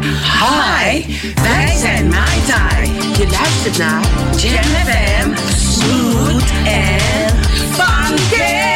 Hi, wij zijn Mai Tai. Je luistert naar Jam FM, Smooth and Funky.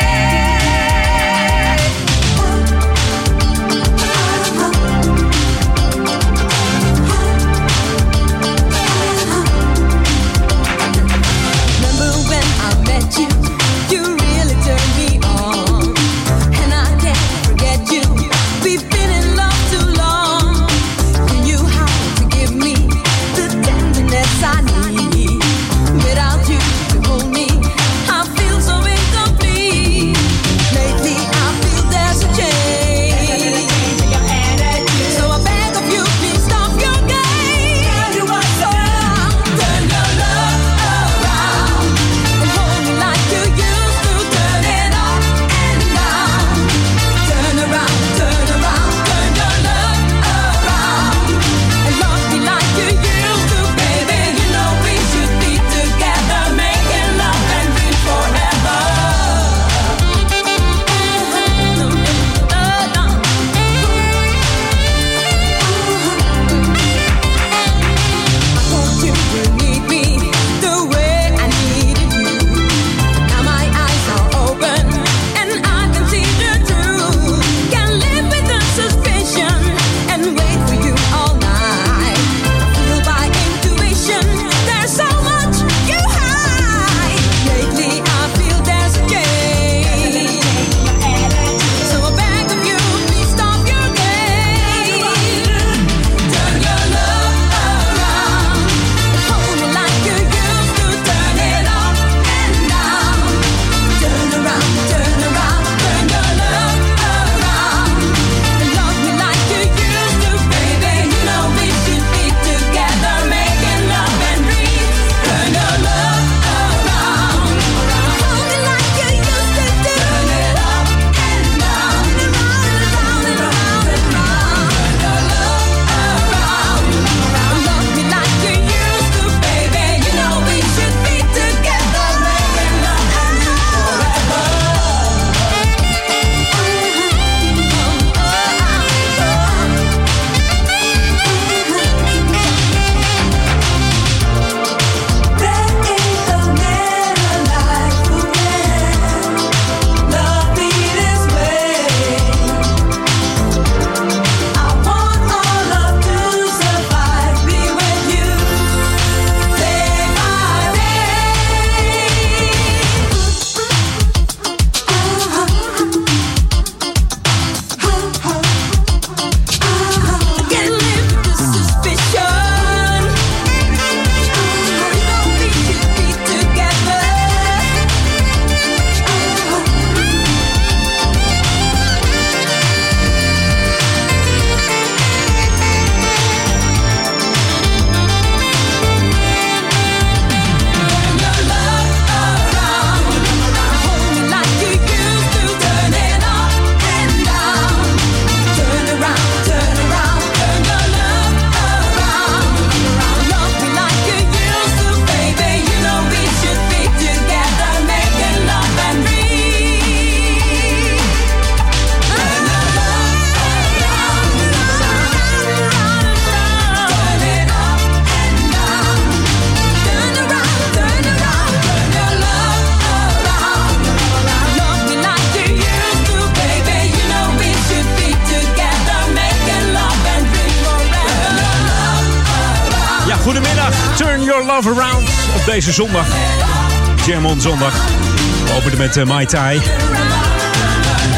deze zondag. Jamon zondag. We openden met uh, Mai Tai.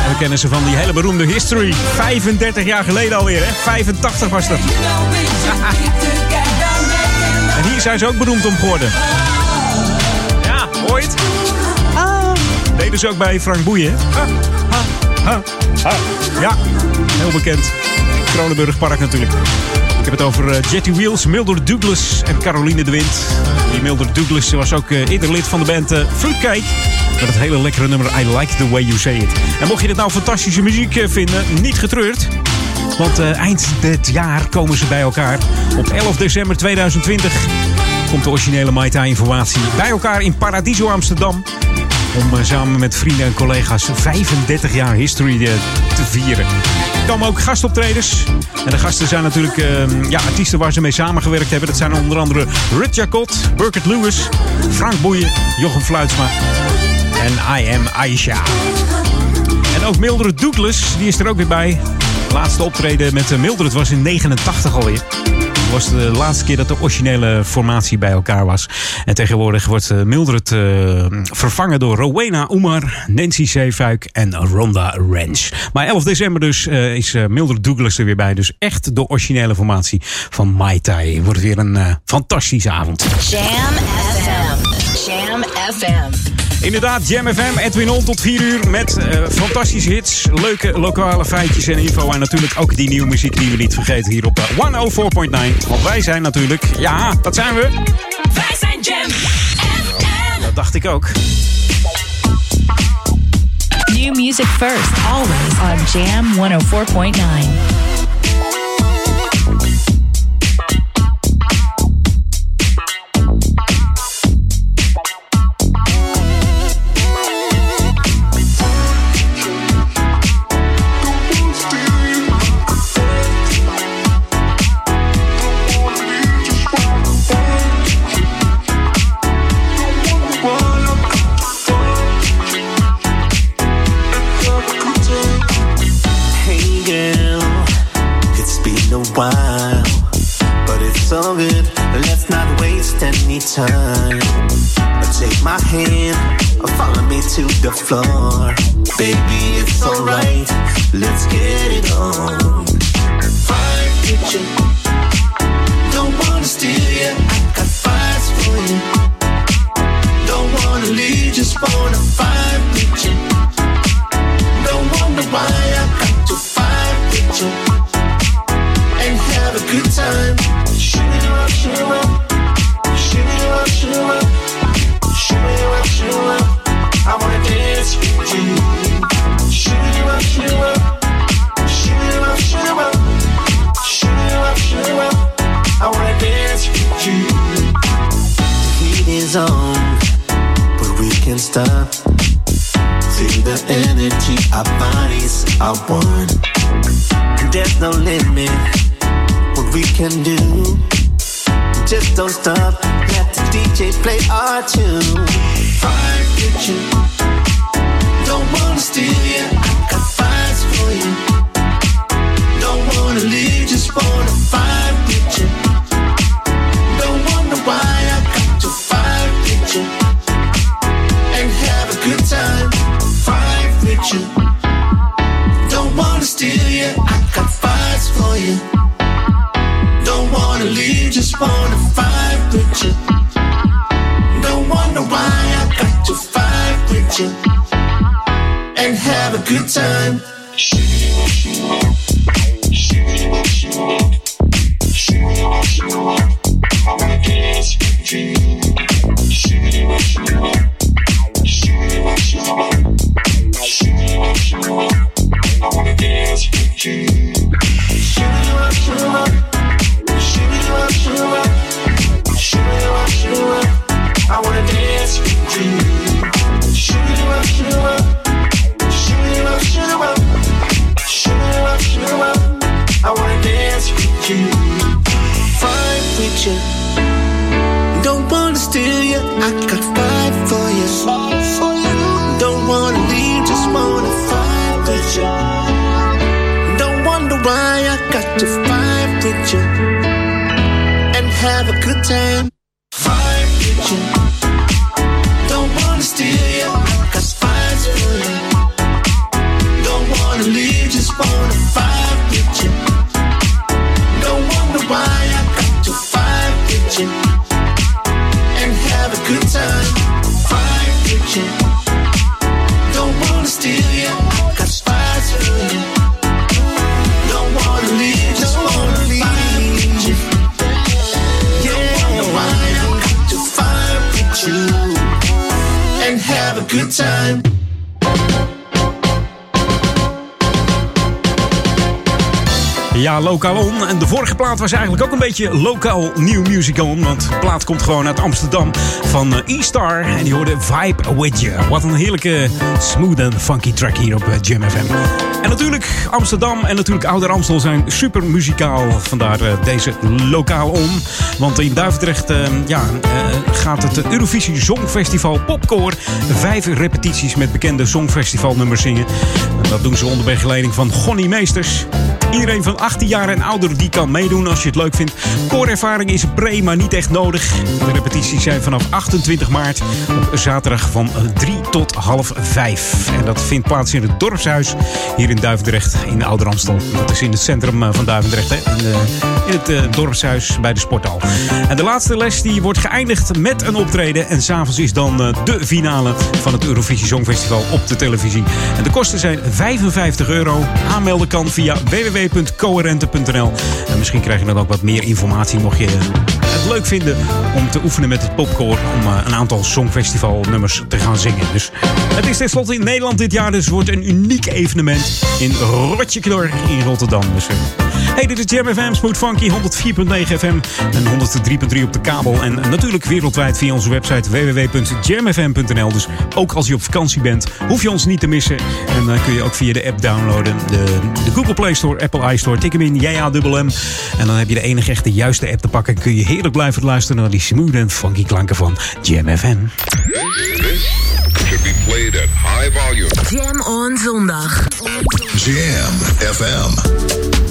We kennen ze van die hele beroemde History. 35 jaar geleden alweer, hè? 85 was dat. en hier zijn ze ook beroemd om geworden. Ja, ooit. Ah. Deden ze ook bij Frank Boeien, ja, heel bekend. Kronenburgpark natuurlijk. Heb het over uh, Jetty Wheels, Mildred Douglas en Caroline de Wind. Die Mildred Douglas was ook uh, eerder lid van de band uh, Fruitcake. Met het hele lekkere nummer I Like The Way You Say It. En mocht je dit nou fantastische muziek vinden, niet getreurd. Want eind dit jaar komen ze bij elkaar. Op 11 december 2020 komt de originele Mai informatie bij elkaar in Paradiso Amsterdam. Om samen met vrienden en collega's 35 jaar history te vieren. Komen ook gastoptreders. En de gasten zijn natuurlijk uh, ja, artiesten waar ze mee samengewerkt hebben. Dat zijn onder andere Rut Jacot, Burkett Lewis, Frank Boeien, Jochem Fluitsma en I Am Aisha. En ook Mildred Douglas, die is er ook weer bij. laatste optreden met Mildred was in 89 alweer. Was de laatste keer dat de originele formatie bij elkaar was. En tegenwoordig wordt Mildred uh, vervangen door Rowena Oemar, Nancy Zeefuik en Ronda Ranch. Maar 11 december dus uh, is Mildred Douglas er weer bij. Dus echt de originele formatie van Mai Tai. Wordt weer een fantastische avond. Jam FM. Jam FM. Inderdaad, Jam FM, Edwin On tot 4 uur met uh, fantastische hits, leuke lokale feitjes en info. En natuurlijk ook die nieuwe muziek die we niet vergeten hier op uh, 104.9. Want wij zijn natuurlijk, ja, dat zijn we. Wij zijn Jam FM. Dat dacht ik ook. New music first, always on Jam 104.9. time. Take my hand, follow me to the floor. Baby, it's alright. Let's get it on. Fine picture. Don't wanna steal you. I got vibes for you. Don't wanna leave, just wanna find one. There's no limit what we can do. Just don't stop, let the DJ play our tune. Fire kitchen, don't wanna steal you. Time. Vorige plaat was eigenlijk ook een beetje lokaal nieuw music on. Want de plaat komt gewoon uit Amsterdam van eh, E-Star. En die hoorde Vibe With You. Wat een heerlijke smooth en funky track hier op eh, Jam FM. En natuurlijk Amsterdam en natuurlijk Ouder Amstel zijn super muzikaal. Vandaar eh, deze lokaal on. Want in Duivendrecht ja, gaat het Eurovisie Songfestival Popcore. Vijf repetities met bekende Songfestivalnummers zingen. En dat doen ze onder begeleiding van Gonnie Meesters. Iedereen van 18 jaar en ouder die kan meedoen als je het leuk vindt. Koorervaring is pre, maar niet echt nodig. De repetities zijn vanaf 28 maart op zaterdag van 3 tot half 5. En dat vindt plaats in het dorpshuis hier in Duivendrecht in Ouder Amstel. Dat is in het centrum eh, van Duivendrecht, hè? In, het eh, dorpshuis bij de sporthal. En de laatste les die wordt geëindigd met een optreden. En s'avonds is dan eh, de finale van het Eurovisie Songfestival op de televisie. En de kosten zijn 55 euro. Aanmelden kan via www.coherente.nl. En misschien krijg je dan ook wat meer informatie mocht je het leuk vinden om te oefenen met het popcore. Om eh, een aantal Songfestivalnummers te gaan zingen. Dus het is tenslotte in Nederland dit jaar. Dus wordt een uniek evenement in Rotjeknor in Rotterdam. Dus, eh, hey, dit is Jam FM, Smooth Funky, 104.9 FM en 103.3 op de kabel. En natuurlijk wereldwijd via onze website www.jamfm.nl. Dus ook als je op vakantie bent, hoef je ons niet te missen. En dan kun je ook via de app downloaden. De, de Google Play Store, Apple iStore. Tik hem in, JAMM. En dan heb je de enige echte juiste app te pakken. En kun je heerlijk blijven luisteren naar die smooth en funky klanken van Jam FM. Should be played at high volume. Jam on zondag. Jam FM.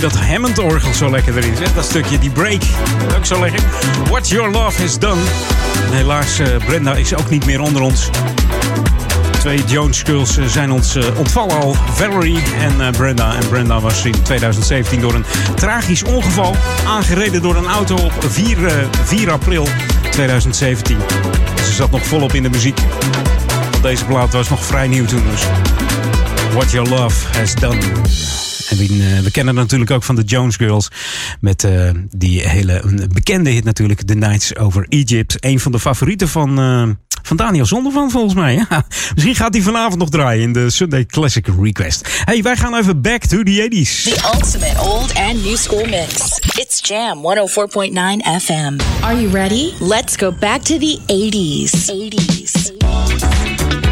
Vind dat Hammond-orgel zo lekker erin zit. Dat stukje, die break. Ook zo lekker. What Your Love Has Done. En helaas, eh, Brenda is ook niet meer onder ons. Twee Jones Girls eh, zijn ons eh, ontvallen al. Valerie en Brenda. En Brenda was in 2017 door een tragisch ongeval aangereden door een auto op 4, eh, 4 april 2017. Ze zat nog volop in de muziek. Deze plaat was nog vrij nieuw toen dus. What Your Love Has Done. En eh, we, kennen natuurlijk ook van de Jones Girls. Met eh, die hele mm, bekende hit natuurlijk. The Nights Over Egypt. Een van de favorieten van, uh, van Daniel Zondervan volgens mij. Misschien gaat hij vanavond nog draaien in de Sunday Classic Request. Hey, wij gaan even back to the 80s. The ultimate old and new school mix. It's Jam 104.9 FM. Are you ready? Let's go back to the 80s. 80s. 80s.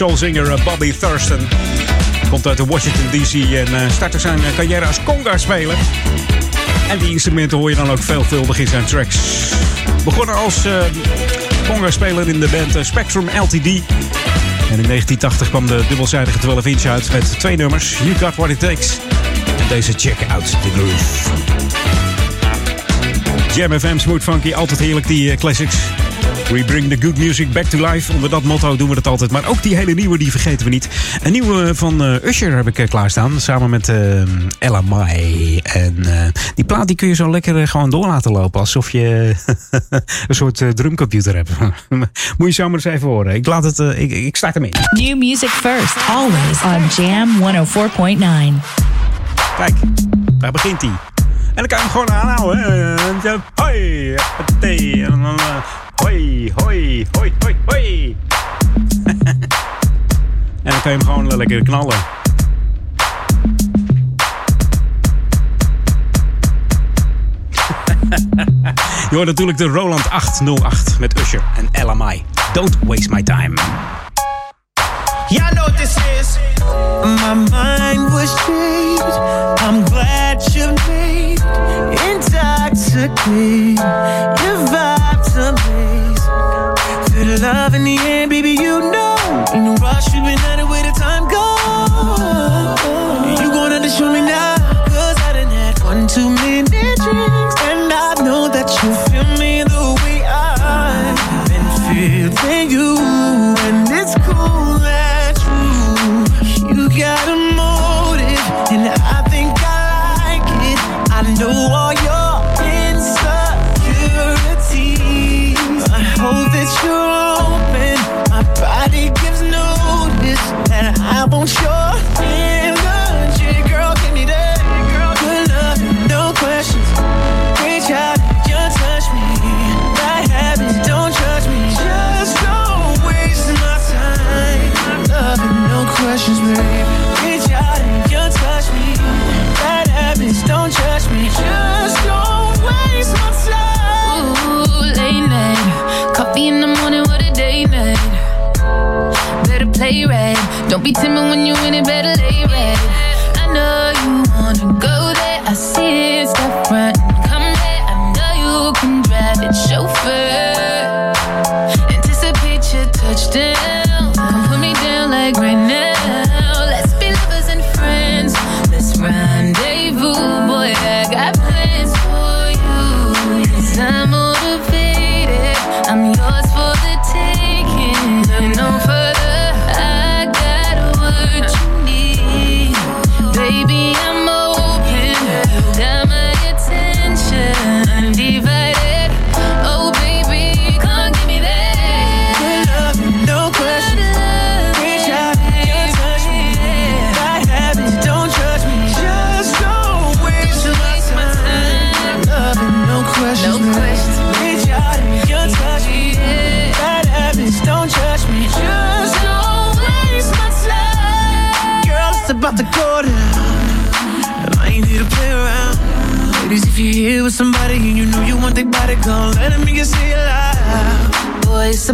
Soulzanger eh, Bobby Thurston. Komt uit de Washington DC en uh, startte zijn uh, carrière als conga-speler. En die instrumenten hoor je dan ook veelvuldig in zijn tracks. Begonnen als uh, conga-speler in de band Spectrum LTD. En in 1980 kwam de dubbelzijdige 12-inch uit met twee nummers. You Got What It Takes. En deze Check Out the Groove. Jam FM, Smooth Funky, altijd heerlijk die classics. We bring the good music back to life. Onder dat motto doen we het altijd. Maar ook die hele nieuwe, die vergeten we niet. Een nieuwe van uh, Usher heb ik uh, klaarstaan. Samen met uh, Ella Mai. En die plaat die kun je zo lekker gewoon door laten lopen. Alsof je een soort drumcomputer hebt. Moet je zo maar eens even horen. Ik, laat het, ik, ik start ermee. New music first. Always on Jam 104.9. Kijk, daar begint hij. En dan kan je hem gewoon aanhouden. Hoi, Hoi, hoi, hoi, hoi, hoi. en dan kan je hem gewoon lekker knallen. je hoort natuurlijk de Roland 808 met Usher en LMI. Don't waste my time. Yeah, I know this is. My mind was changed. I'm glad you made intoxicated.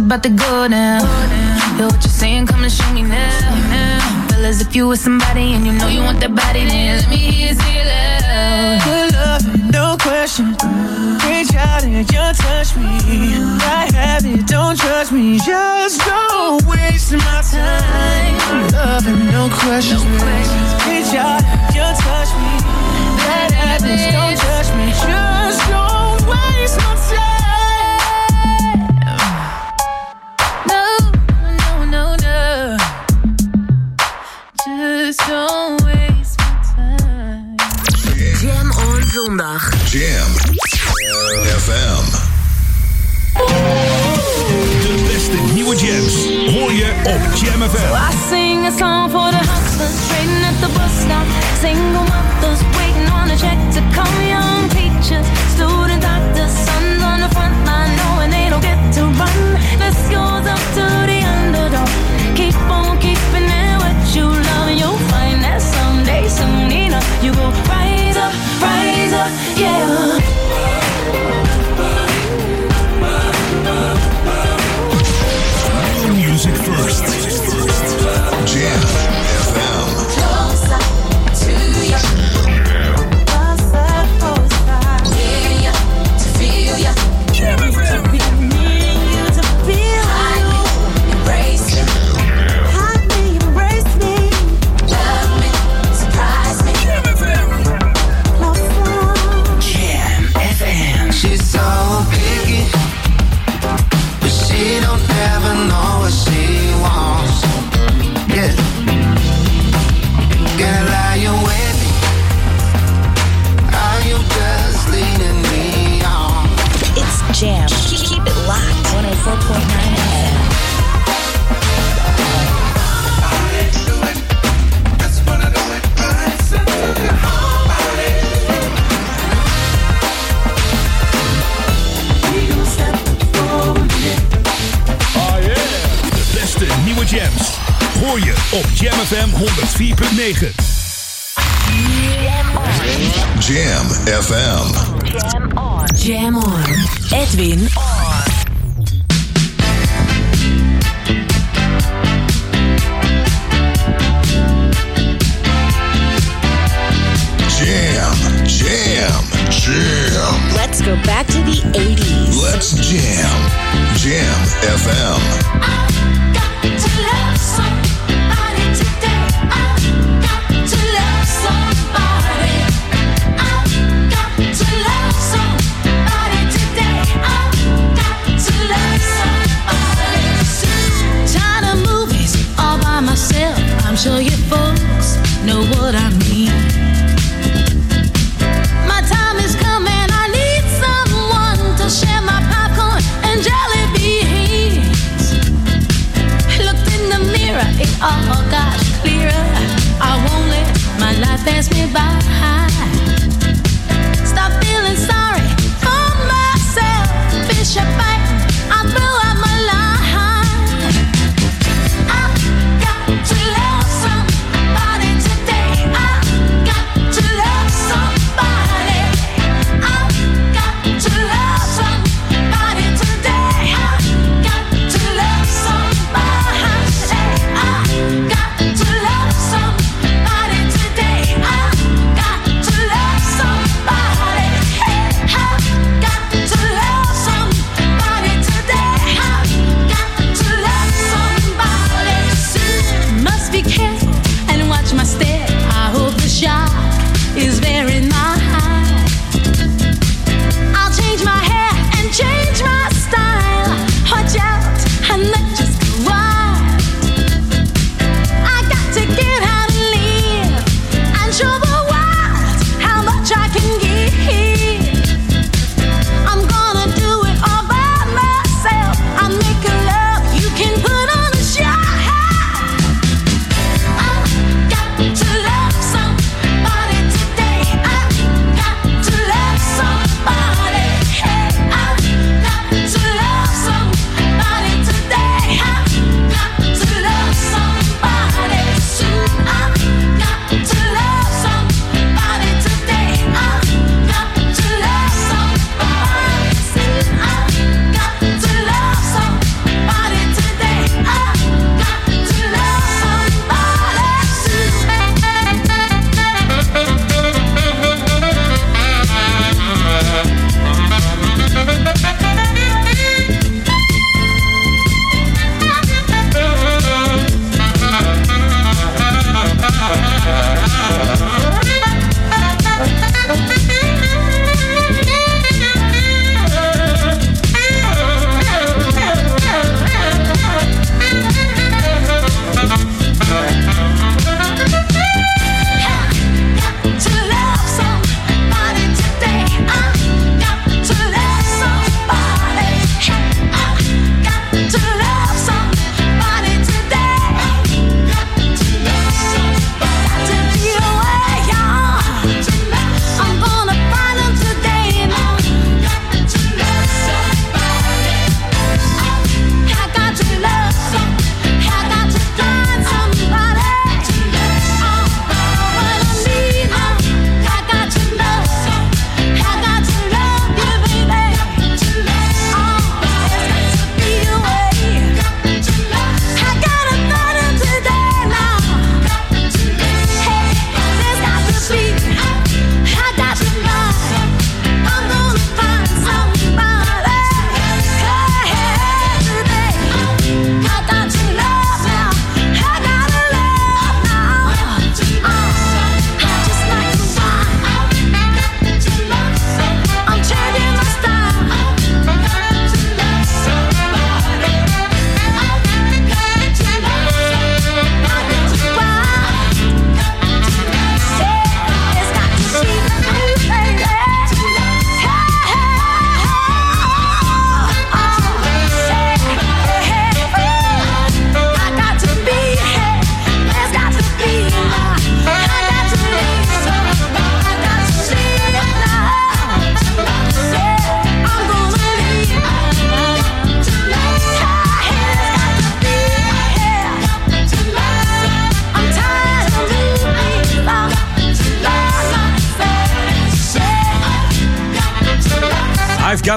About to go down. Yo, what you saying? Come and show me now. now. Fellas, if you with somebody and you know you want that body, then let me hear you say it loud. Good love, no question. Reach out and just touch me. I have it, don't trust me. Just don't waste my time. Love no questions. Reach out and just touch me. Bad habits, don't judge me. Just don't waste my a song for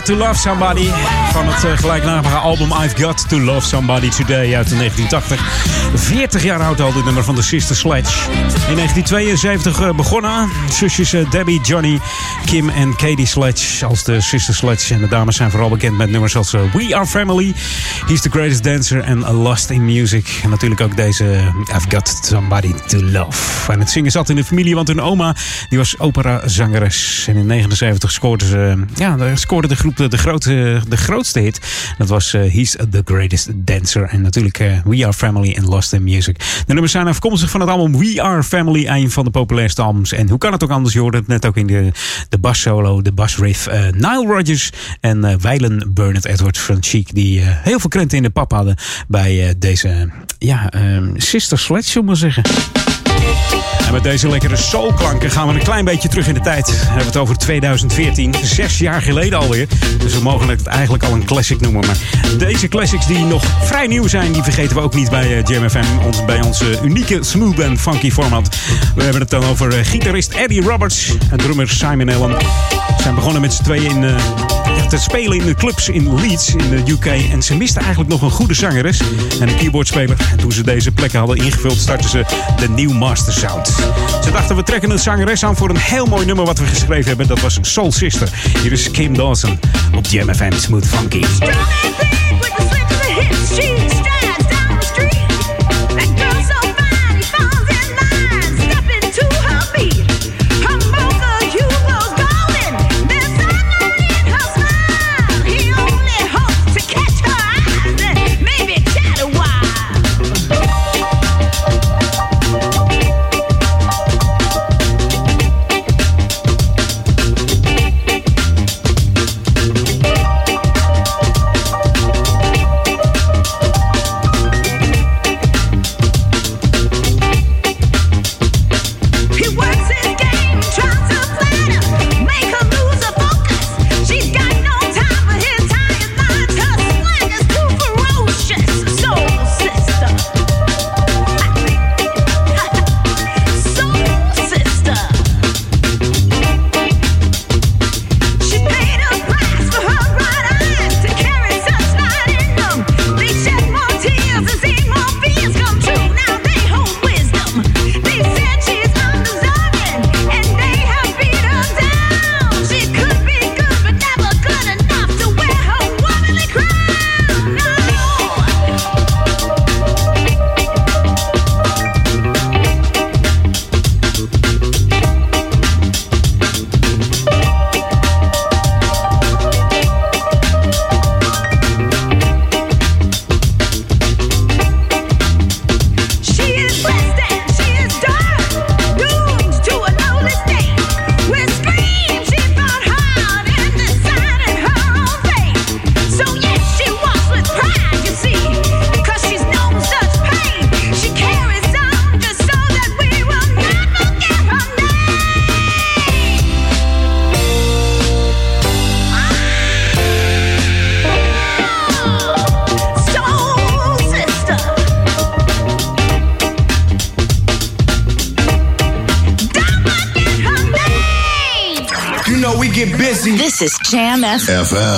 To Love Somebody. Van het uh, gelijknamige album I've Got to Love Somebody Today uit 1980. 40 jaar oud al dit nummer van de Sister Sledge. In 1972 uh, begonnen. Zusjes uh, Debbie, Johnny, Kim en Katie Sledge als de Sister Sledge. En de dames zijn vooral bekend met nummers als We Are Family, He's the Greatest Dancer en Lost in Music. En natuurlijk ook deze I've Got Somebody to Love. En het zingen zat in de familie, want hun oma die was operazangeres. En in 79 scoorde ze, ja, scoorde de groep de, de, grote, de Dat was uh, He's the Greatest Dancer. En natuurlijk uh, We Are Family and Lost in Music. De nummers zijn afkomstig van het album We Are Family. Een van de populairste albums. En hoe kan het ook anders? Je hoorde het net ook in de, de bass solo, de bass riff. Uh, Nile Rodgers en uh, Weilen Burnett Edwards van Chic. Die heel veel krenten in de pap hadden bij deze ja, Sister Sledge, zullen we zeggen. En met deze lekkere soulklanken gaan we een klein beetje terug in de tijd. We hebben het over 2014, zes jaar geleden alweer. Dus we mogen het eigenlijk al een classic noemen. Maar deze classics die nog vrij nieuw zijn, die vergeten we ook niet bij uh, Jam FM. Bij onze unieke smooth and funky format. We hebben het dan over uh, gitarist Eddie Roberts en drummer Simon Allen. Ze zijn begonnen met z'n tweeën in, uh, te spelen in de clubs in Leeds in de UK. En ze misten eigenlijk nog een goede zangeres en een keyboardspeler. En toen ze deze plekken hadden ingevuld, startten ze de New Master Sound. Ze dachten we trekken een zangeres aan voor een heel mooi nummer wat we geschreven hebben. Dat was Soul Sister. Hier is Kim Dawson op Jam FM Smooth Funky. FM.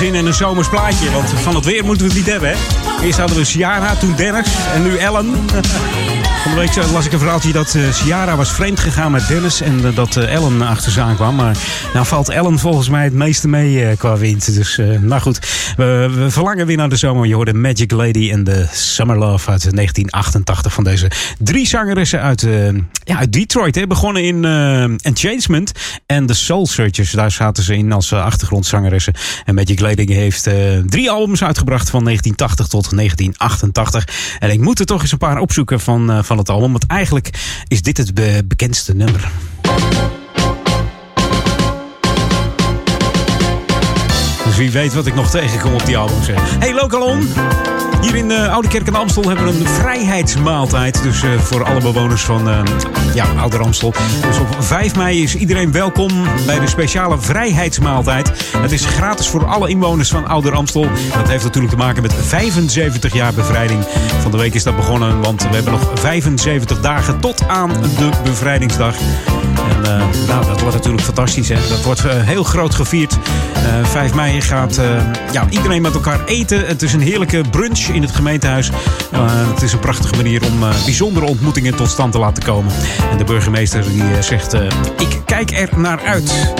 Zin in zomers plaatje. Want van het weer moeten we het niet hebben, hè? Eerst hadden we Ciara, toen Dennis en nu Ellen. Van de las ik een verhaaltje dat uh, Ciara was vreemd gegaan met Dennis en uh, dat uh, Ellen achter aankwam. Maar nou valt Ellen volgens mij het meeste mee qua wind. Dus nou goed, we, we, verlangen weer naar de zomer. Je hoorde Magic Lady en de Summer Love uit 1988 van deze drie zangeressen uit, ja, uit Detroit. Hè. Begonnen in Enchantment en The Soul Searchers. Daar zaten ze in als achtergrondzangeressen. En Magic Lady heeft drie albums uitgebracht van 1980 tot 1988. En ik moet er toch eens een paar opzoeken van van het album. Want eigenlijk is dit het be bekendste nummer. Dus wie weet wat ik nog tegenkom op die albums. Hey Lokalon! Hier in uh, Oude Kerk en Amstel hebben we een vrijheidsmaaltijd. Dus uh, voor alle bewoners van uh, ja, Oude Amstel. Dus op 5 mei is iedereen welkom bij de speciale vrijheidsmaaltijd. Het is gratis voor alle inwoners van Ouder Amstel. Dat heeft natuurlijk te maken met 75 jaar bevrijding. Van de week is dat begonnen, want we hebben nog 75 dagen tot aan de bevrijdingsdag. En nou, dat wordt natuurlijk fantastisch. Hè? Dat wordt heel groot gevierd. 5 mei gaat ja, iedereen met elkaar eten. Het is een heerlijke brunch in het gemeentehuis. Het is een prachtige manier om uh, bijzondere ontmoetingen tot stand te laten komen. En de burgemeester die uh, zegt: Ik kijk er naar uit.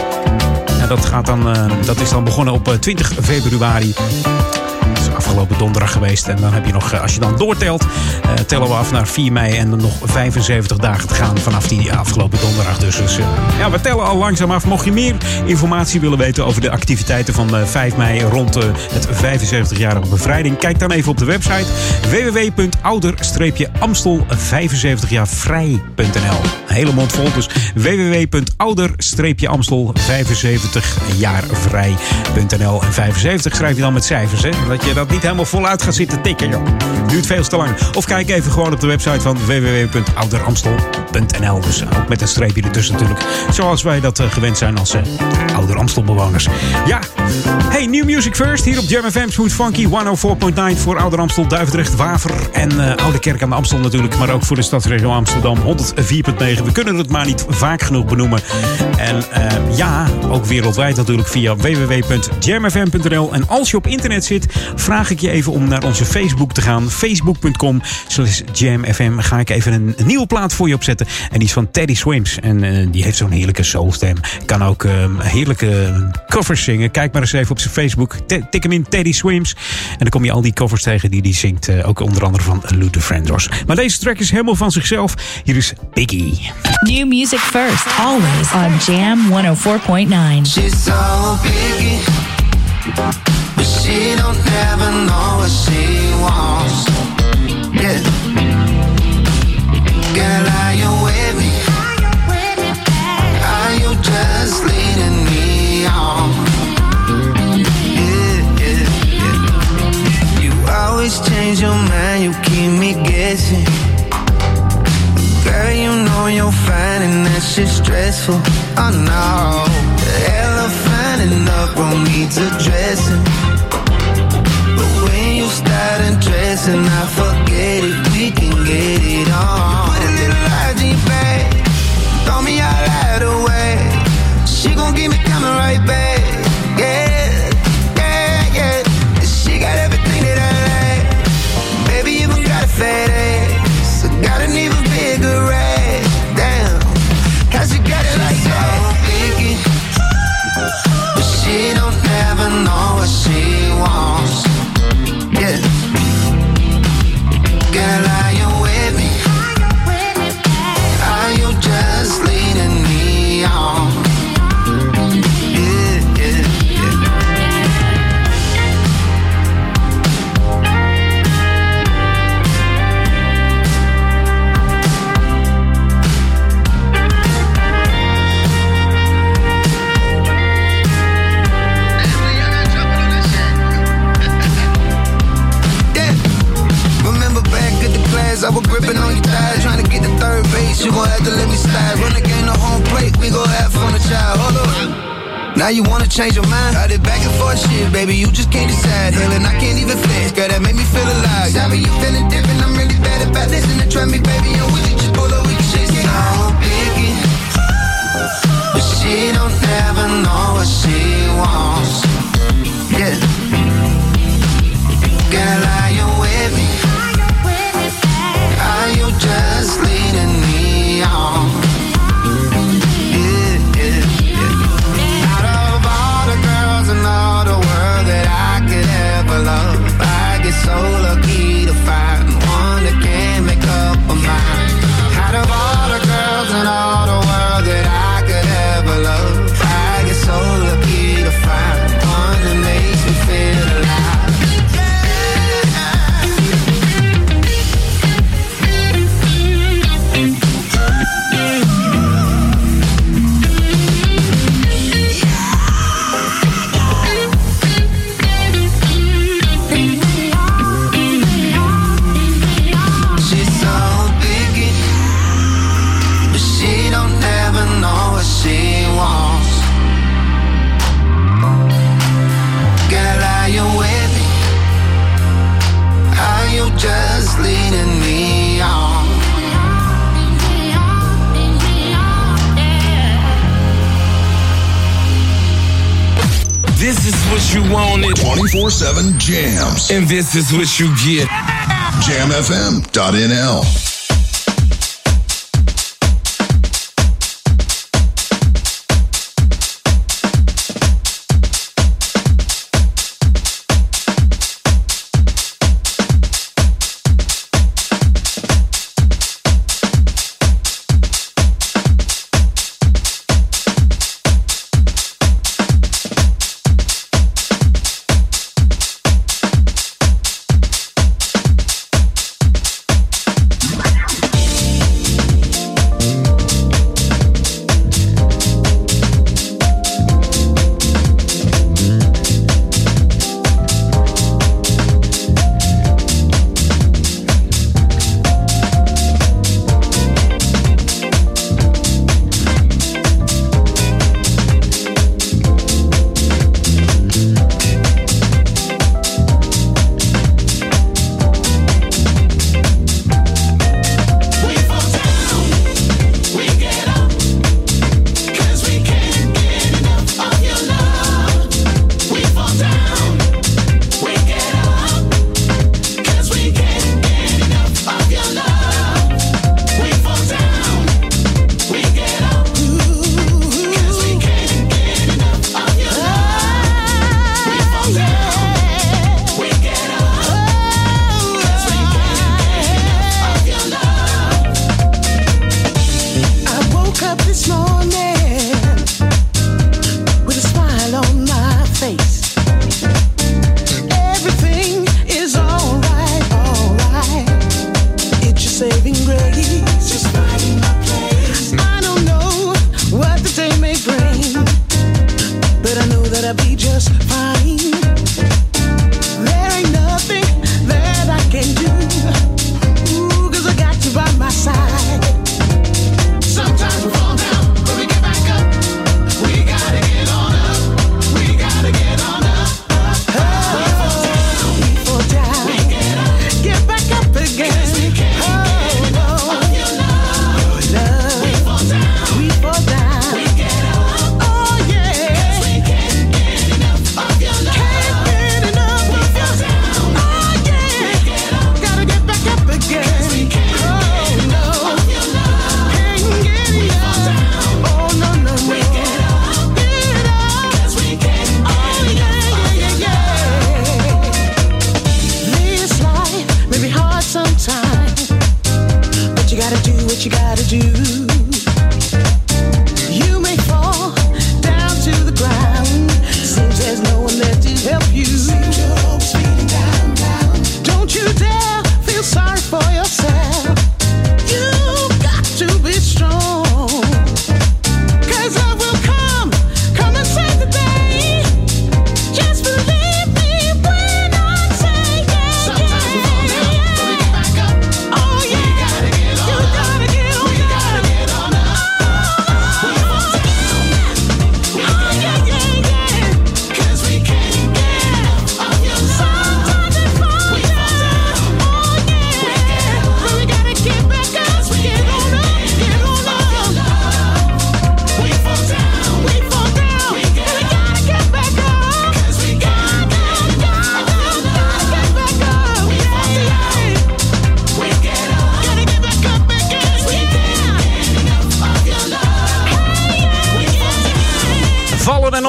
Dat, gaat dan, dat is dan begonnen op 20 februari afgelopen donderdag geweest. En dan heb je nog, als je dan doortelt, uh, tellen we af naar 4 mei. En nog 75 dagen te gaan vanaf die afgelopen donderdag. Dus, dus uh, ja, we tellen al langzaam af. Mocht je meer informatie willen weten over de activiteiten van uh, 5 mei rond het 75-jarige bevrijding, kijk dan even op de website www.ouder-amstel75jaarvrij.nl. Een hele mond vol, dus www.ouder-amstel75jaarvrij.nl. En 75 schrijf je dan met cijfers, hè? Dat je dat niet helemaal voluit gaat zitten tikken, joh. Duurt veel te lang. Of kijk even gewoon op de website van www.ouderamstel.nl. Dus ook met een streepje ertussen natuurlijk. Zoals wij dat uh, gewend zijn als uh. Ja, hey, New Music First hier op Jam FM. Smooth Funky 104.9 voor Ouder Amstel, Duivendrecht, Waver en Oude Kerk aan de Amstel natuurlijk. Maar ook voor de stadsregio Amsterdam 104.9. We kunnen het maar niet vaak genoeg benoemen. En ja, ook wereldwijd natuurlijk via www.jamfm.nl. En als je op internet zit, vraag ik je even om naar onze Facebook te gaan. Facebook.com slash jamfm. Ga ik even een, nieuwe plaat voor je opzetten. En die is van Teddy Swims. En uh, die heeft zo'n heerlijke soulstem. Kan ook uh, heerlijke covers zingen. Kijk maar eens even op zijn Facebook. Tik hem in Teddy Swims. En dan kom je al die covers tegen die hij zingt. Uh, ook onder andere van Luther Vandross. Maar deze track is helemaal van zichzelf. Hier is Biggie. New music first. Always on Jam 104.9. She's so. But she don't ever know what she wants. Yeah. Girl, are you with me? Are you just leading me on? Yeah, yeah, yeah. You always change your mind, you keep me guessing. Know you're fine and that shit's stressful. Oh no, the elephant in the room needs addressing. But When you start undressing, I forget it. We can get it on. Put a little light in your. Throw me out right away. She gon' keep me coming right back. Child. Hold. Now you wanna change your mind? Got it back and forth shit, baby. You just can't decide. Hell, and I can't even flex. Girl, that made me feel alive. Me you feeling different. I'm really bad about this. And try me, baby. I'm with you. 24 7 jams. And this is what you get. JamFM.nl.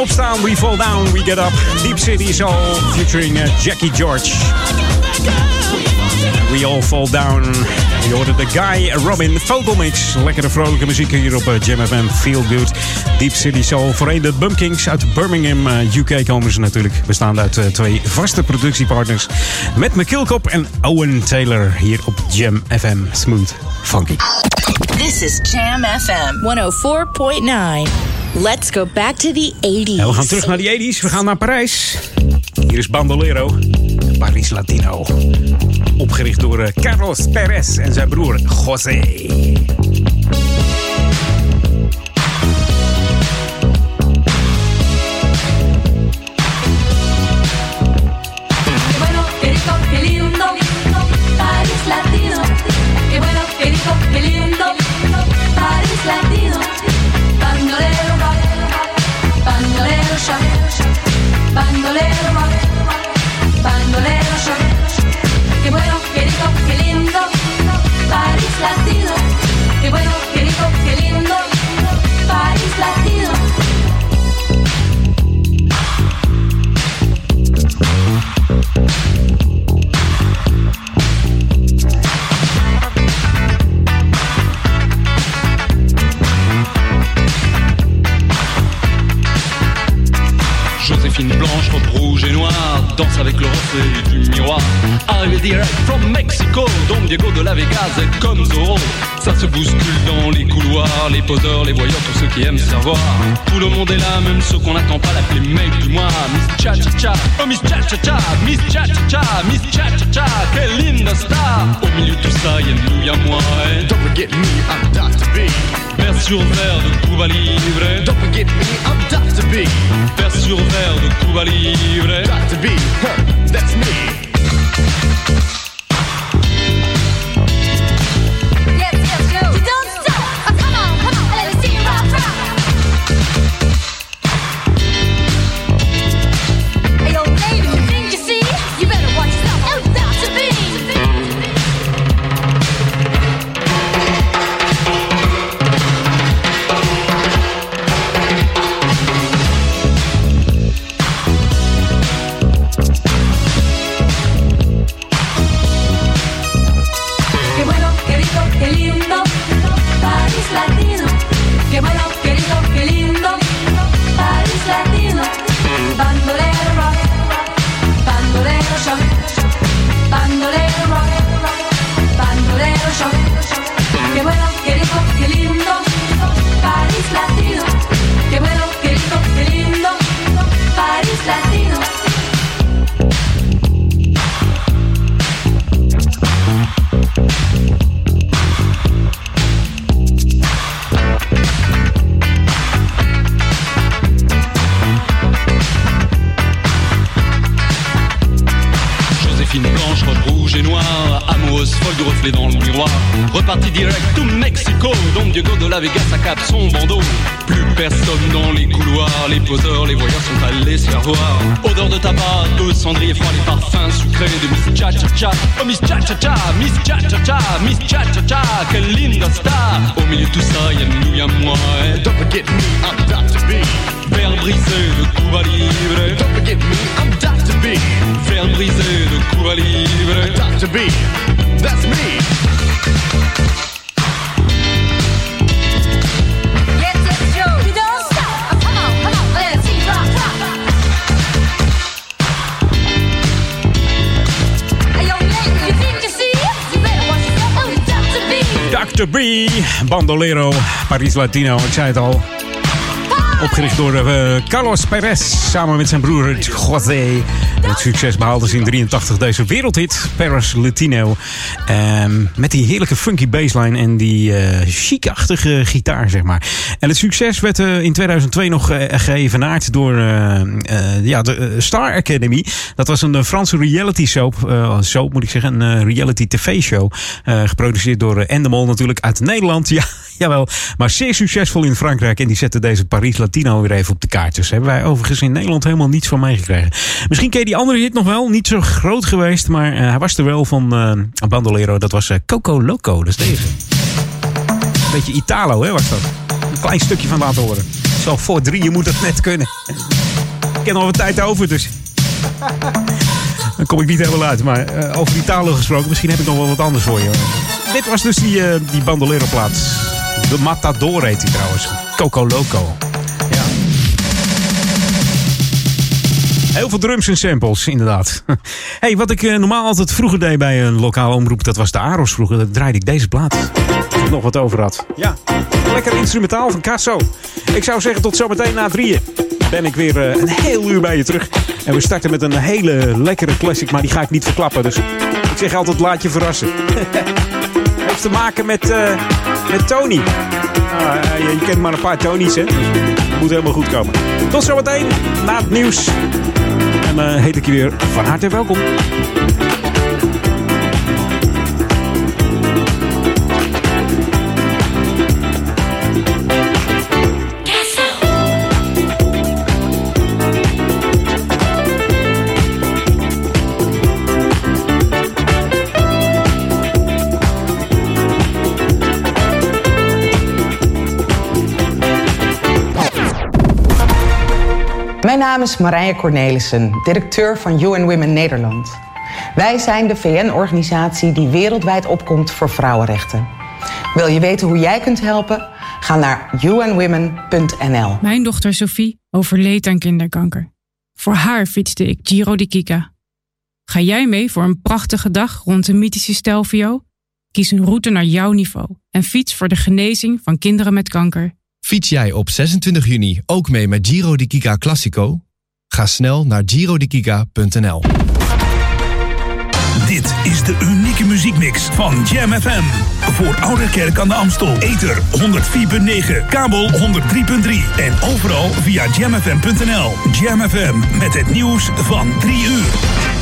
opstaan, we fall down, we get up. Deep City Soul featuring uh, Jackie George. We all fall down. We hoorde de Guy Robin Fotomix. Lekkere vrolijke muziek hier op uh, Jam FM Feel Good. Deep City Soul. Voorheen de Bumpkings uit Birmingham, uh, UK komen ze natuurlijk. Bestaande uit twee vaste productiepartners. Met McKilkop en Owen Taylor hier op Jam FM. Smooth, funky. This is Jam FM 104.9. Let's go back to the 80s. We gaan terug naar de 80s. We gaan naar Parijs. Hier is Bandolero, Paris Latino. Opgericht door eh, Carlos Perez en zijn broer José. Danse avec le reflet du miroir. Arrivé direct from Mexico, Don Diego de la Vegas comme Zorro. Ça se bouscule dans les couloirs, les poseurs, les voyeurs, tous ceux qui aiment se revoir. Tout le monde est là, même ceux qu'on n'attend pas l'appeler mec du mois. Miss Cha Cha Cha, oh Miss Cha Cha Cha, Miss Cha Cha Cha, Miss Cha Cha Cha, quelle linda star. Au milieu de tout ça, y'a nous, y'a moi. Et... Don't forget me, I'm Dr. B. Vers sur verre de Cuba Libre. Don't forget me, I'm Dr. B. Vers sur verre de Cuba Libre. Dr. B, huh, that's me. Yourself. Oh, Dr. B. Dr. B, Bandolero, Paris Latino, ik zei het al. Opgericht door eh, Carlos Perez samen met zijn broer José. Het succes behaalde ze in 83 deze wereldhit, Paris Latino. Ehm, met die heerlijke funky bassline en die eh chic-achtige gitaar, zeg maar. En het succes werd eh, in 2002 nog geëvenaard door ja, de Star Academy. Dat was een Franse reality soap, soap moet ik zeggen, een reality tv-show. geproduceerd door Endemol natuurlijk uit Nederland. Ja, jawel, maar zeer succesvol in Frankrijk. En die zette deze Paris Latino weer even op de kaartjes. Hebben wij overigens in Nederland helemaal niets van meegekregen. Misschien ken je die andere hit nog wel. Niet zo groot geweest, maar eh, hij was er wel van eh Bandolero. Dat was eh, Coco Loco, dat is deze. Beetje Italo, hè, was dat. Een klein stukje van laten horen. Zo voor drie, je moet het net kunnen. Ik heb nog wat tijd over, dus... Dan kom ik niet helemaal uit. Maar over Italo gesproken, misschien heb ik nog wel wat anders voor je. Dit was dus die, die bandolero plaats. De Matador heet die trouwens. Coco Loco. Ja. Heel veel drums en samples, inderdaad. hey, wat ik eh, normaal altijd vroeger deed bij een lokale omroep, dat was de Aros vroeger. Dat draaide ik deze plaat. Als ik nog wat over had. Ja, lekker instrumentaal van Casso. Ik zou zeggen tot zometeen na drieën. Ben ik weer eh, een heel uur bij je terug. En we starten met een hele lekkere classic, maar die ga ik niet verklappen. Dus ik zeg altijd laat je verrassen. Heeft te maken met, eh, met Tony. Nou, eh, je, kent maar een paar Tony's, hè. Dus moet helemaal goed komen. Tot zometeen, na het nieuws. En eh, heet ik je weer van harte welkom. Mijn naam is Marije Cornelissen, directeur van UN Women Nederland. Wij zijn de VN-organisatie die wereldwijd opkomt voor vrouwenrechten. Wil je weten hoe jij kunt helpen? Ga naar unwomen.nl. Mijn dochter Sophie overleed aan kinderkanker. Voor haar fietste ik Giro di Kika. Ga jij mee voor een prachtige dag rond de mythische Stelvio? Kies een route naar jouw niveau en fiets voor de genezing van kinderen met kanker. Fiets jij op 26 juni ook mee met Giro di Kika Classico? Ga snel naar girodikika.nl. Dit is de unieke muziekmix van Jam FM. Voor Oude Kerk aan de Amstel. Ether 104.9, kabel 103.3 en overal via jamfm.nl. Jam FM met het nieuws van 3 uur.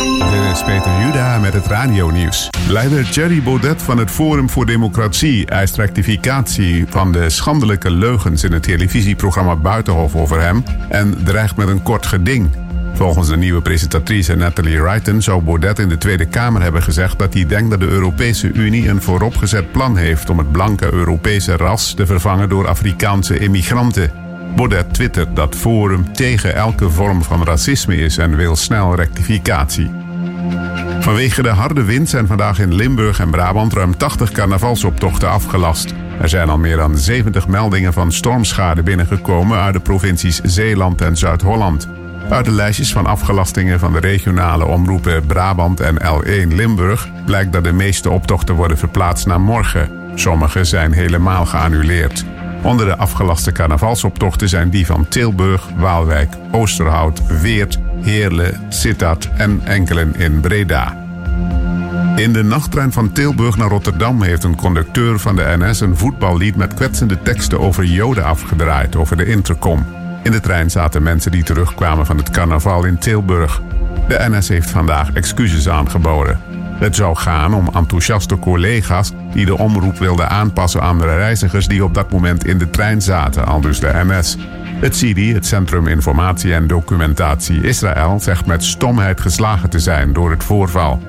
Dit is Peter Juda met het radio-nieuws. Leider Thierry Baudet van het Forum voor Democratie eist rectificatie van de schandelijke leugens in het televisieprogramma Buitenhof over hem en dreigt met een kort geding. Volgens de nieuwe presentatrice Natalie Wrighton zou Baudet in de Tweede Kamer hebben gezegd dat hij denkt dat de Europese Unie een vooropgezet plan heeft om het blanke Europese ras te vervangen door Afrikaanse immigranten. Baudet twittert dat Forum tegen elke vorm van racisme is en wil snel rectificatie. Vanwege de harde wind zijn vandaag in Limburg en Brabant ruim 80 carnavalsoptochten afgelast. Er zijn al meer dan 70 meldingen van stormschade binnengekomen uit de provincies Zeeland en Zuid-Holland. Uit de lijstjes van afgelastingen van de regionale omroepen Brabant en L1 Limburg blijkt dat de meeste optochten worden verplaatst naar morgen. Sommige zijn helemaal geannuleerd. Onder de afgelaste carnavalsoptochten zijn die van Tilburg, Waalwijk, Oosterhout, Weert, Heerlen, Sittard en enkelen in Breda. In de nachttrein van Tilburg naar Rotterdam heeft een conducteur van de NS een voetballied met kwetsende teksten over Joden afgedraaid over de intercom. In de trein zaten mensen die terugkwamen van het carnaval in Tilburg. De NS heeft vandaag excuses aangeboden. Het zou gaan om enthousiaste collega's die de omroep wilden aanpassen aan de reizigers die op dat moment in de trein zaten, al dus de NS. Het CIDI, het Centrum Informatie en Documentatie Israël, zegt met stomheid geslagen te zijn door het voorval.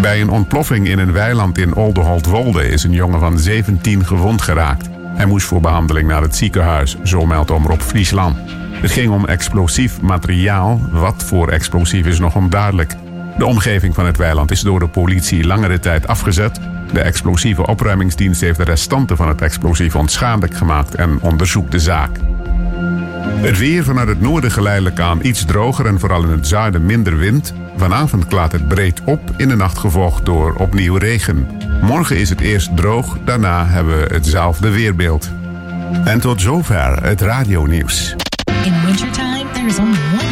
Bij een ontploffing in een weiland in Oldeholt-Wolde is een jongen van 17 gewond geraakt. Hij moest voor behandeling naar het ziekenhuis, zo meldt Omroep Friesland. Het ging om explosief materiaal. Wat voor explosief is nog onduidelijk. De omgeving van het weiland is door de politie langere tijd afgezet. De explosieve opruimingsdienst heeft de restanten van het explosief onschadelijk gemaakt en onderzoekt de zaak. Het weer vanuit het noorden geleidelijk aan iets droger en vooral in het zuiden minder wind. Vanavond klaart het breed op, in de nacht gevolgd door opnieuw regen. Morgen is het eerst droog, daarna hebben we hetzelfde weerbeeld. En tot zover het radionieuws. In wintertime, there is only one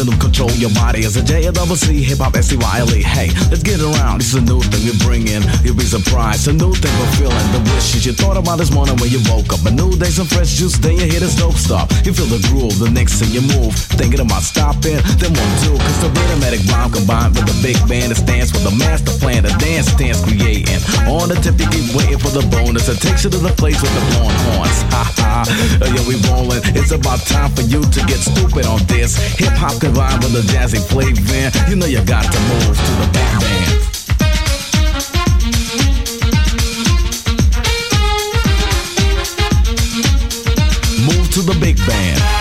Rhythm control your body. As a J A double hip hop S C Y L E. Hey, let's get around. This is a new thing we bring in. You'll be surprised. A new thing we're feeling. The wishes you thought about this morning when you woke up. A new day, some fresh juice. Then you hear this dope stop. You feel the groove. The next thing you move, thinking about stopping. Then one two, cause the rhythmatic rhyme combined with the big band that stands for the master plan. The dance dance creating. On the tip, you keep waiting for the bonus. It takes you to the place with the blowing horns. Ha ha. Yeah, we rolling. It's about time for you to get stupid on this. Hip hop combined with the jazzy flavor. You know you got to move to the big band. Move to the big band.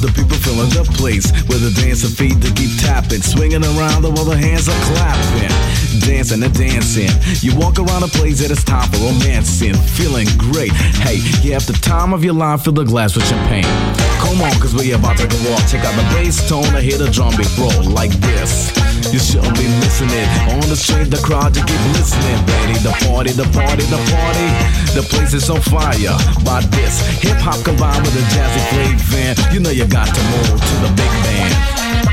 The people filling the place with the dancing feet to keep tapping, swinging around while the hands are clapping, dancing and dancing. You walk around a place that is time for romancing, feeling great. Hey, you have the time of your life, fill the glass with champagne. Come on, cause we about to go off. Check out the bass tone, I hear the drum beat roll like this. You shouldn't be missing it. On the street, the crowd, you keep listening, baby. The party, the party, the party. The place is on fire by this hip hop combined with a jazzy flavor. You know you got to move to the big band.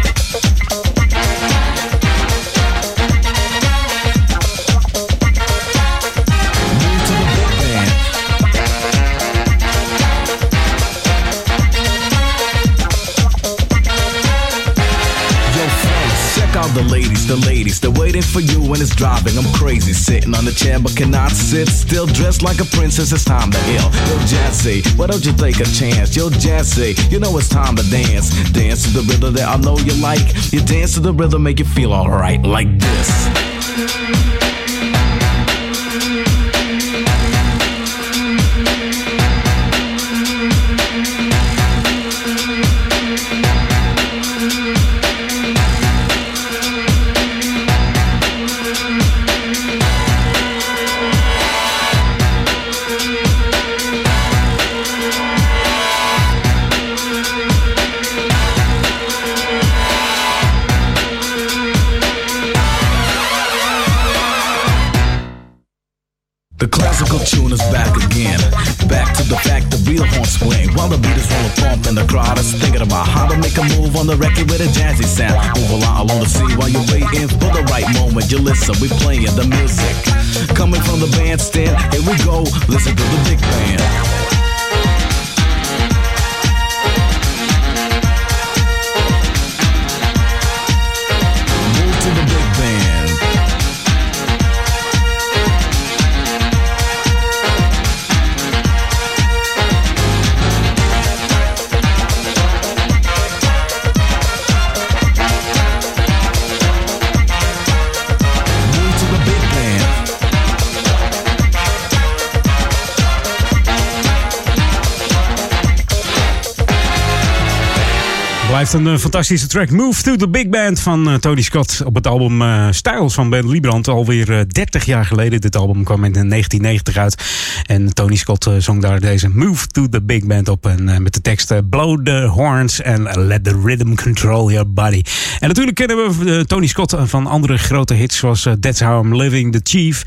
The ladies. They're waiting for you when it's driving. I'm crazy, sitting on the chair but cannot sit still. Dressed like a princess, it's time to ill. Yo, Jazzy, why don't you take a chance? Yo, Jazzy, you know it's time to dance. Dance to the rhythm that I know you like. You dance to the rhythm, make you feel alright, like this. The classical tune is back again. Back to the fact the real horns swing while the beat is rolling thump and the crowd is thinking about how to make a move on the record with a jazzy sound. Move along along the sea while you're waiting for the right moment. You listen, we playing the music coming from the bandstand. Here we go, listen to the big band. Een eh, fantastische track. Move to the Big Band van eh, Tony Scott op het album eh Styles van Ben Liebrand. Alweer eh, 30 jaar geleden. Dit album kwam in 1990 uit. En Tony Scott zong daar deze Move to the Big Band op. En met de tekst Blow the horns and let the rhythm control your body. En natuurlijk kennen we Tony Scott van andere grote hits zoals That's How I'm Living, The Chief,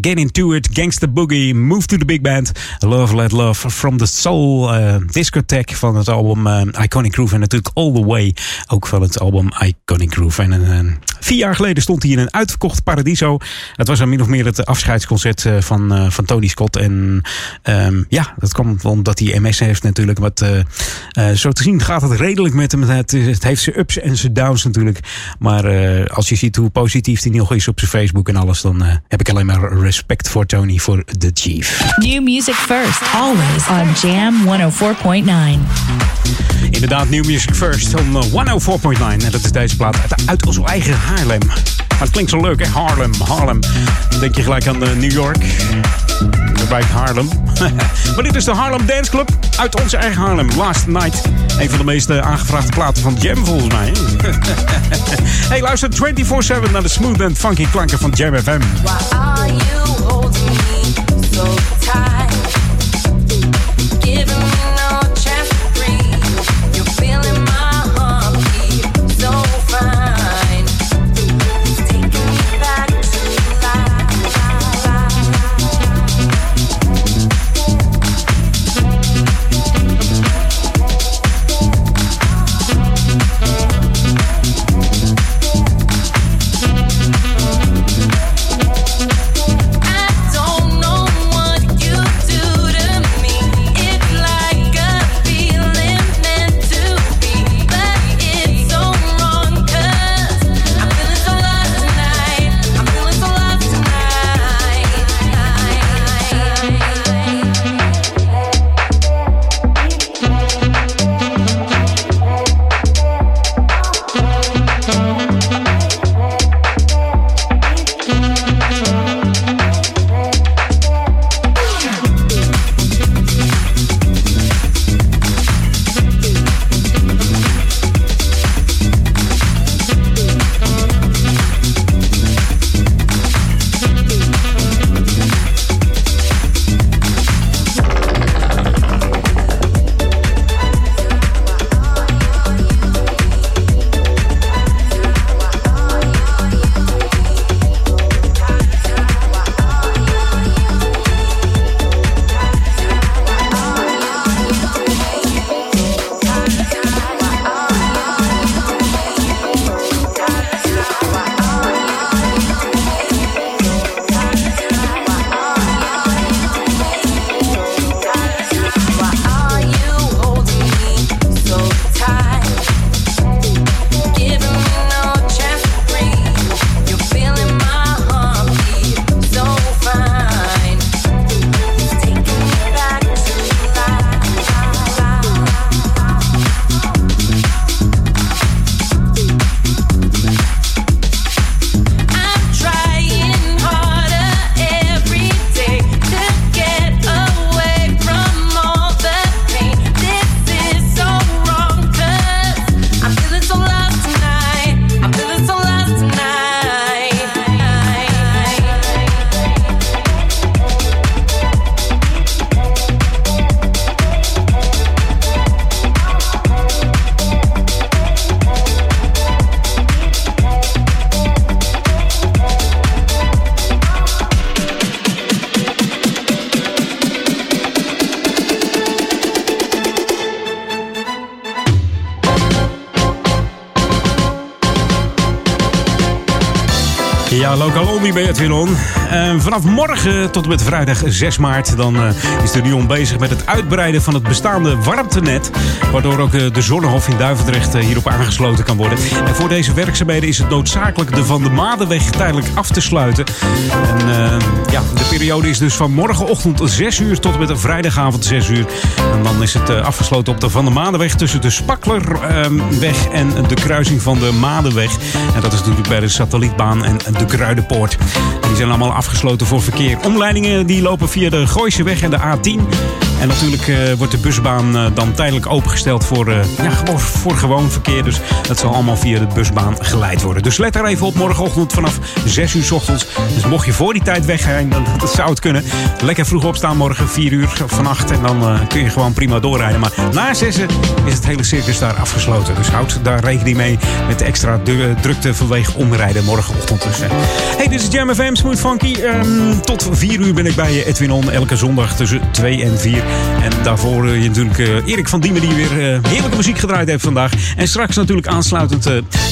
Get Into It, Gangsta Boogie, Move to the Big Band, Love Let Love, From the Soul, Discotheque van het album Iconic Groove en natuurlijk All the Way, ook van het album Iconic Groove. En eh, vier jaar geleden stond hij in een uitverkocht Paradiso. Het was dan min of meer het afscheidsconcert eh, van, eh, van Tony Scott. En ehm, ja, dat kwam omdat hij MS heeft natuurlijk. Wat, eh, zo te zien gaat het redelijk met hem. Het, het heeft zijn ups en zijn downs natuurlijk. Maar als je ziet hoe positief hij nog is op zijn Facebook en alles, dan heb ik alleen maar respect voor Tony, voor The Chief. New music first, always on Jam 104.9. Inderdaad, New Music First eh, 104.9. En dat is deze plaat uit, onze eigen Haarlem. Maar het klinkt zo leuk, hè? Harlem, Harlem. Dan denk je gelijk aan eh, New York. De wijk Harlem. maar dit is de Harlem Dance Club uit onze eigen Harlem. Last Night. Een van de meest eh, aangevraagde platen van Jam volgens mij. hey, luister 24-7 naar de smooth en funky klanken van Jam FM. Are you me vanaf morgen tot en met vrijdag 6 maart... dan uh, is de Lyon bezig met het uitbreiden van het bestaande warmtenet... waardoor ook uh, de Zonnehof in Duivendrecht hierop aangesloten kan worden. En voor deze werkzaamheden is het noodzakelijk de Van de Madenweg tijdelijk af te sluiten. En ja, de periode is dus van morgenochtend 6 uur tot en met vrijdagavond 6 uur. En dan is het afgesloten op de Van de Madenweg tussen de Spaklerweg en de kruising van de Madenweg. En dat is natuurlijk bij de satellietbaan en de Kruidenpoort. Die zijn allemaal afgesloten voor verkeer. Omleidingen die lopen via de Gooiseweg en de A10. En natuurlijk uh, wordt de busbaan uh, dan tijdelijk opengesteld voor, uh, ja, gewoon voor gewoon verkeer. Dus dat zal allemaal via de busbaan geleid worden. Dus let er even op morgenochtend vanaf 6 uur s ochtends. Dus mocht je voor die tijd weggaan, dan dat zou het kunnen. Lekker vroeg opstaan morgen 4 uur vannacht. En dan kun je gewoon prima doorrijden. Maar na 6 is het hele circus daar afgesloten. Dus houd daar rekening mee met de extra drukte vanwege omrijden morgenochtend. Dus, hey, dit is Jam FM Smooth Funky. Um, tot 4 uur ben ik bij je, Edwin On. Elke zondag tussen 2 en 4. En daarvoor uh, je natuurlijk uh, Erik van Diemen die weer uh, heerlijke muziek gedraaid heeft vandaag. En straks natuurlijk aansluitend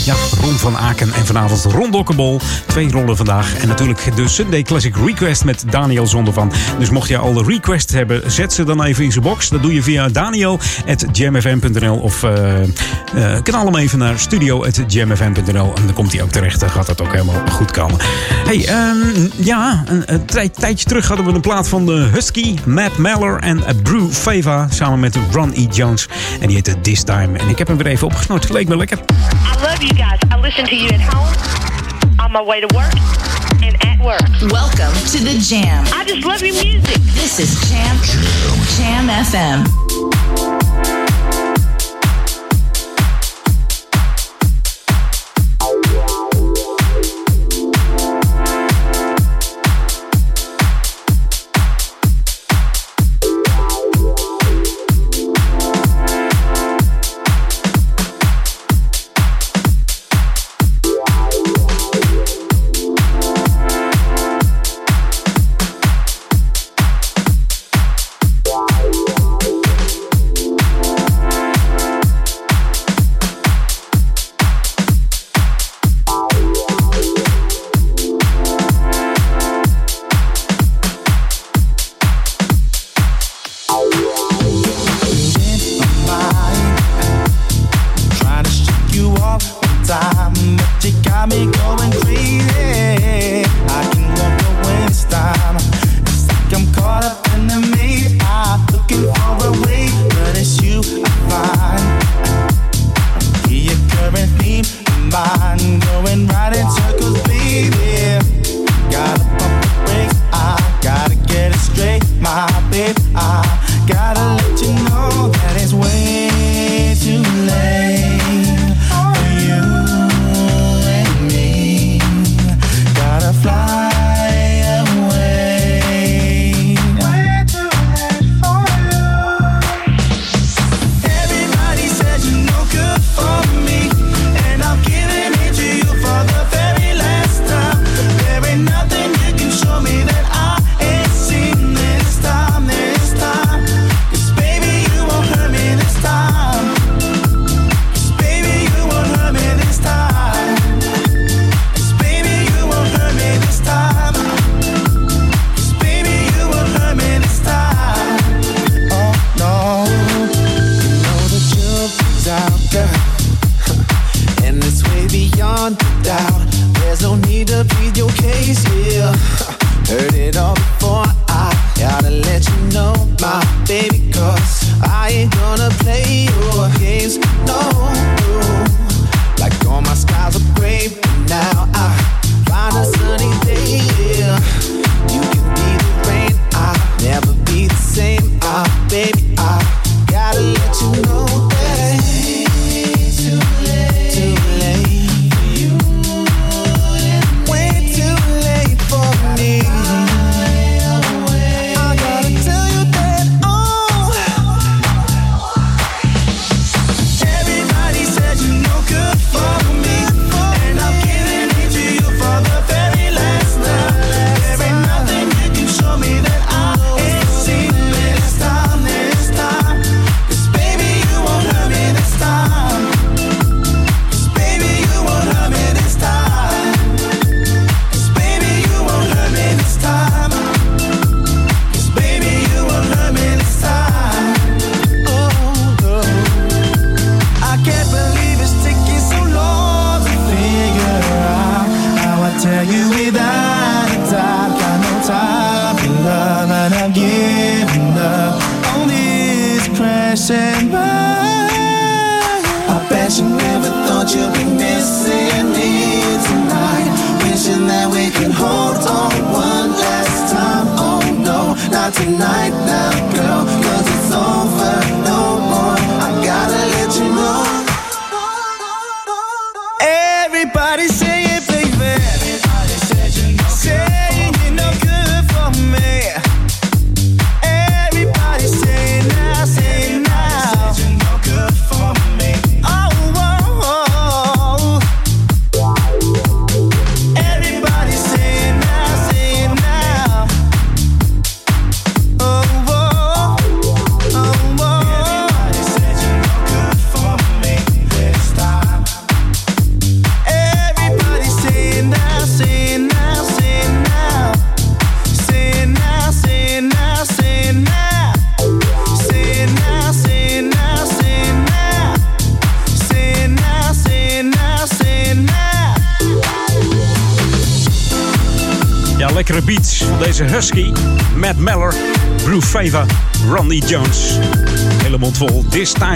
ja, Ron van Aken en vanavond Ron Dokkebol. Twee rollen vandaag. En natuurlijk de Sunday Classic Request met Daniel Zondervan. Dus mocht je al de request hebben, zet ze dan even in zijn box. Dat doe je via daniel.jamfm.nl of knal hem even naar studio.jamfm.nl. En dan komt hij ook terecht. Dan gaat dat ook helemaal goed komen. Hey, um, ja, een, een tijdje terug hadden we een plaat van de Husky, Matt Meller en Brew Fava samen met Ron E. Jones. En die heette This Time. En ik heb hem weer even opgesnort. Het leek me lekker. I love you guys. I listen to you at home, on my way to work, and at work. Welcome to the Jam. I just love your music. This is Jam, Jam, Jam FM.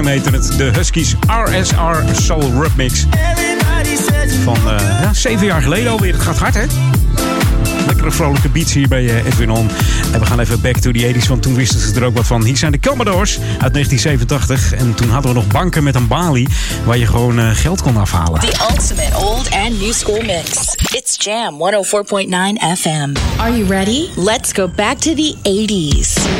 Time heette het. De Huskies RSR Soul Rub Mix. Van uh, ja, zeven jaar geleden alweer. Het gaat hard, hè? Lekkere vrolijke beats hier bij uh, Edwin On. En we gaan even back to the 80s, want toen wisten ze er ook wat van. Hier zijn de Commodores uit 1987. En toen hadden we nog banken met een balie waar je gewoon uh, geld kon afhalen. The ultimate old and new school mix. It's Jam 104.9 FM. Are you ready? Let's go back to the 80s.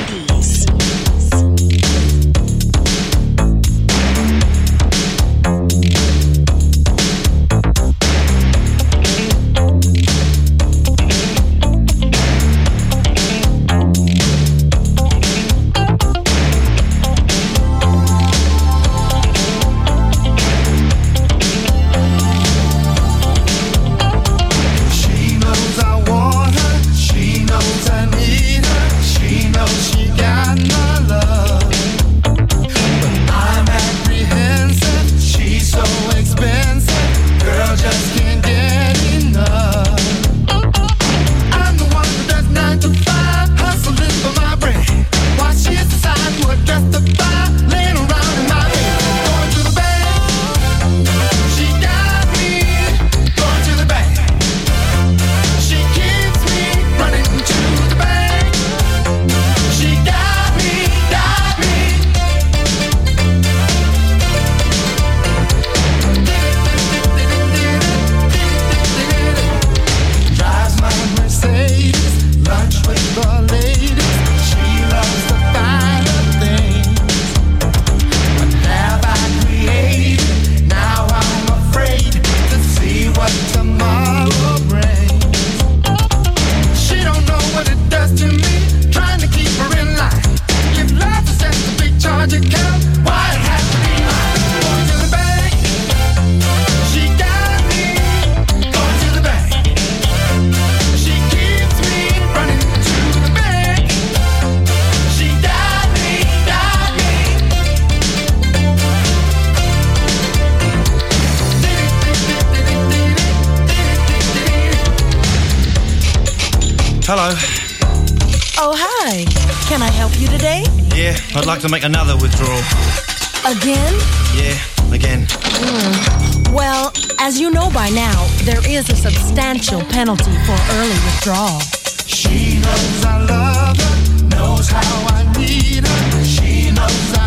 I'd like to make another withdrawal. Again? Yeah, again. Mm. Well, as you know by now, there is a substantial penalty for early withdrawal. She knows I love her, knows how I need her. She knows I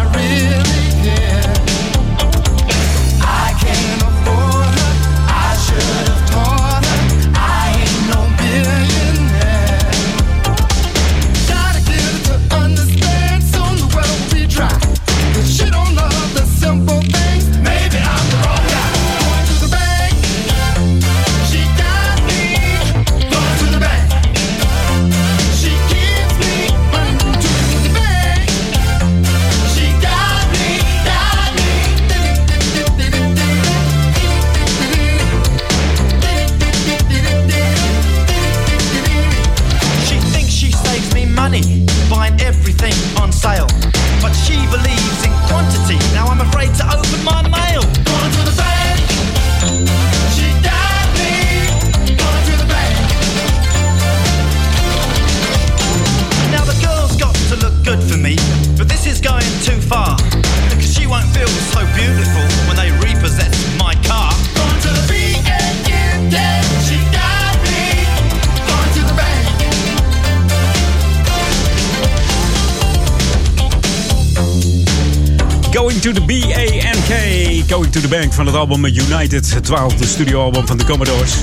to the B-A-N-K. Going to the Bank van het album United. Het twaalfde studioalbum van de Commodores.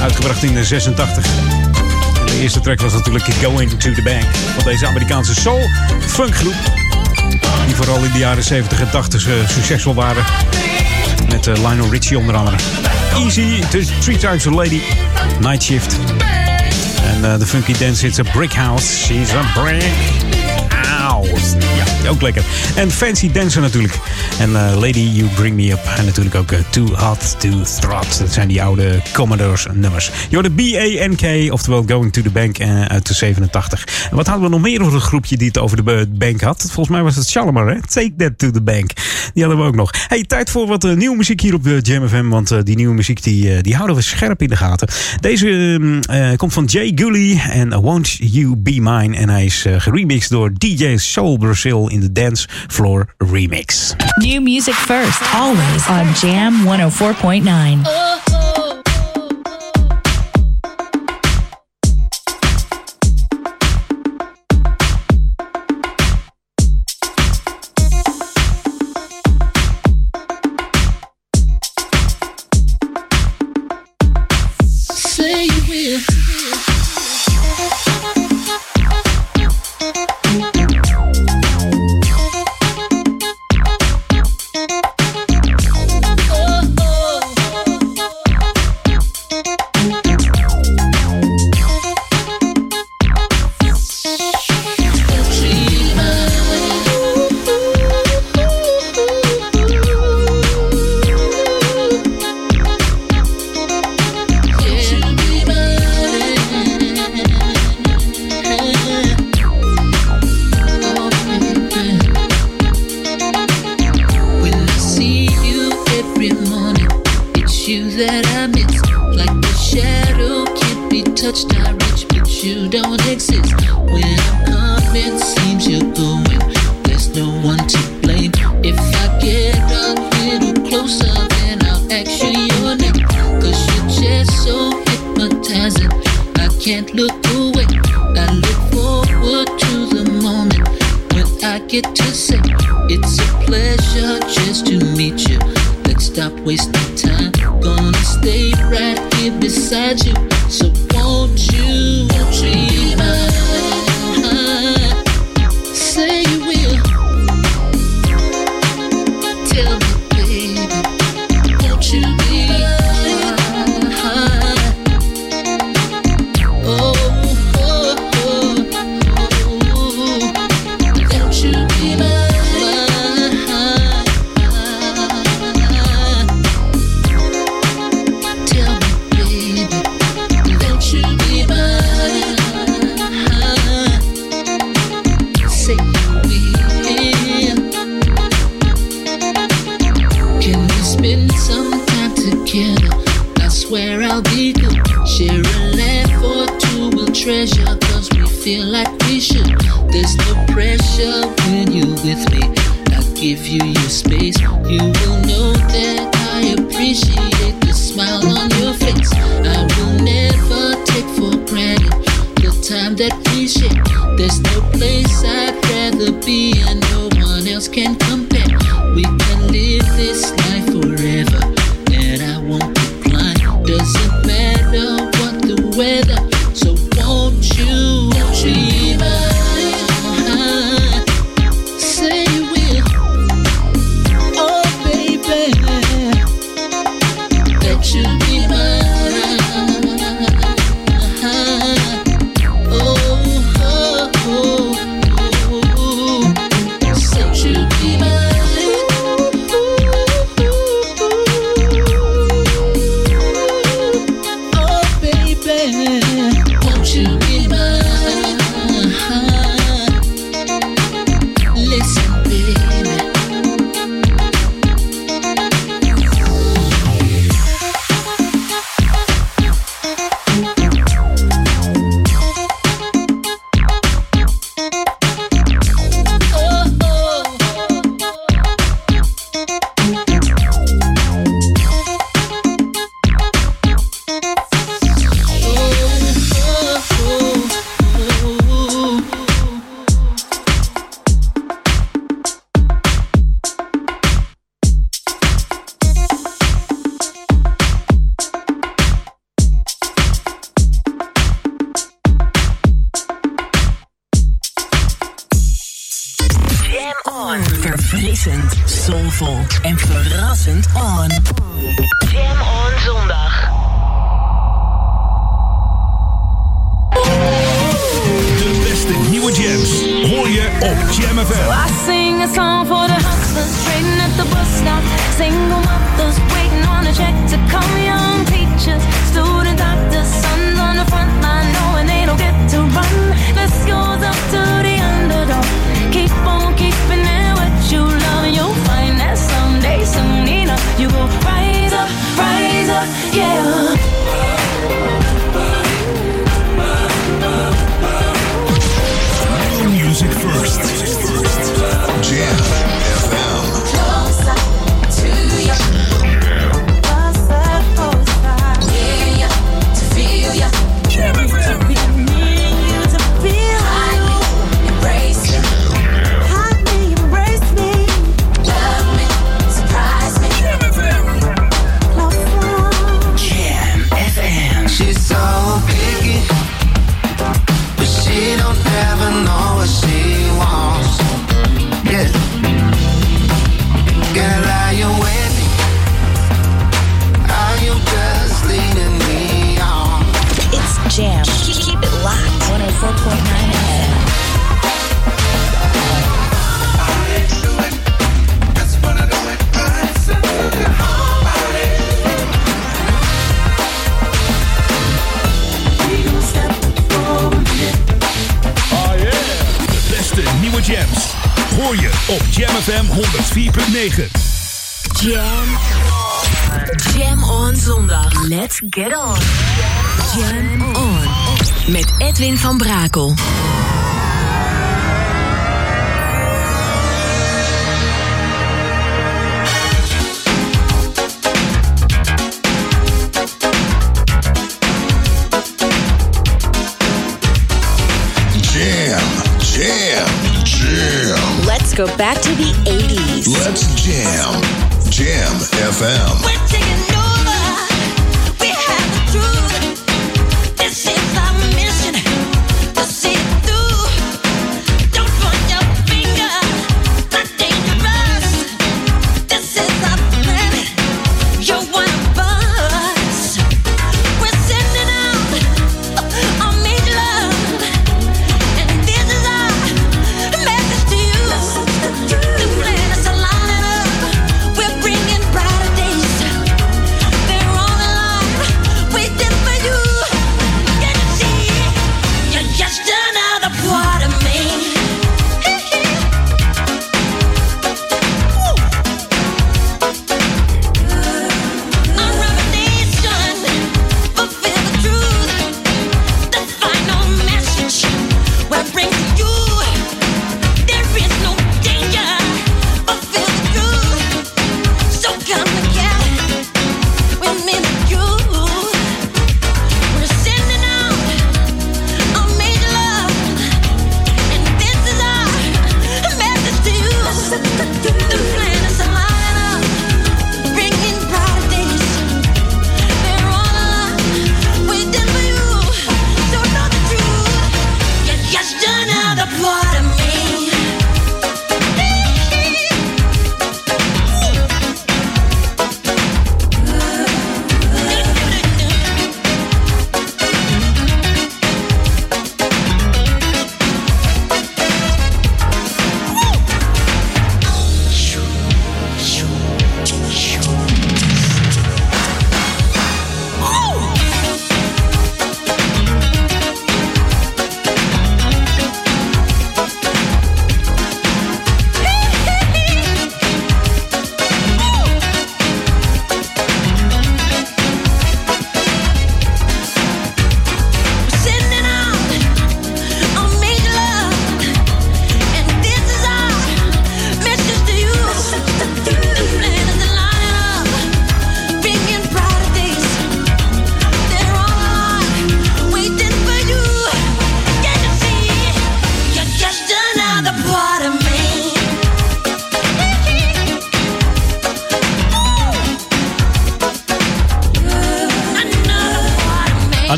Uitgebracht in 86. En de eerste track was natuurlijk Going to the Bank. Van deze Amerikaanse soul funkgroep. Die vooral in de jaren 70 en 80 eh, succesvol waren. Met eh, Lionel Richie onder andere. Easy, Three Times a Lady. Night Shift. En eh, de funky dance, it's a brick house. She's a brick house. Ook lekker. En Fancy Dancer natuurlijk. En eh, Lady You Bring Me Up. En natuurlijk ook eh, Too Hot to Throt. Dat zijn die oude Commodores nummers. Je hoorde B-A-N-K, oftewel Going to the Bank eh, uit de 87. En wat hadden we nog meer over een groepje die het over de bank had? Volgens mij was het Shalimar, hè? Take That to the Bank. Die hadden we ook nog. Hey, tijd voor wat eh, nieuwe muziek hier op de Jam FM. Want eh, die nieuwe muziek die, eh, die houden we scherp in de gaten. Deze ehm, eh, komt van Jay Gully en Won't You Be Mine. En hij is eh, geremixed door DJ Soul Brazil in de Dance Floor Remix. New music first, always on Jam 104.9.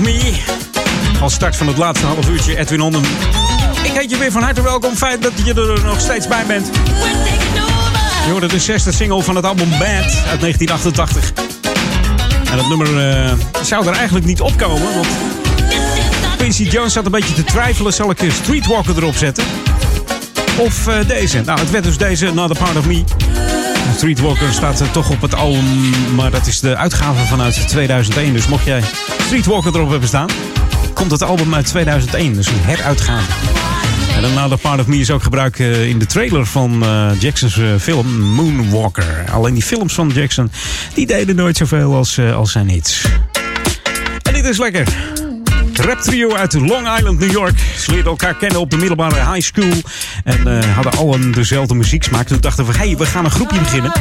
me. Als start van het laatste half uurtje, Edwin Onden. Ik heet je weer van harte welkom. Fijn dat je er nog steeds bij bent. Je hoorde de zesde single van het album Bad uit 1988. En dat nummer eh, zou er eigenlijk niet opkomen, want Quincy Jones zat een beetje te twijfelen. Zal ik Streetwalker erop zetten? Of eh, deze? Nou, het werd dus deze, Another Part of Me. Streetwalker staat er toch op het album, maar dat is de uitgave vanuit 2001. Dus mocht jij Streetwalker erop hebben staan, komt het album uit 2001. Dus een heruitgave. En dan Another Part of Me is ook gebruikt eh, in de trailer van eh, Jackson's eh, film Moonwalker. Alleen die films van Jackson, die deden nooit zoveel als, als zijn hits. En dit is lekker. Rap trio uit Long Island, New York. Ze leerden elkaar kennen op de middelbare high school. En eh, hadden allen dezelfde muzieksmaak. Toen dachten we, hé, hey, we gaan een groepje beginnen.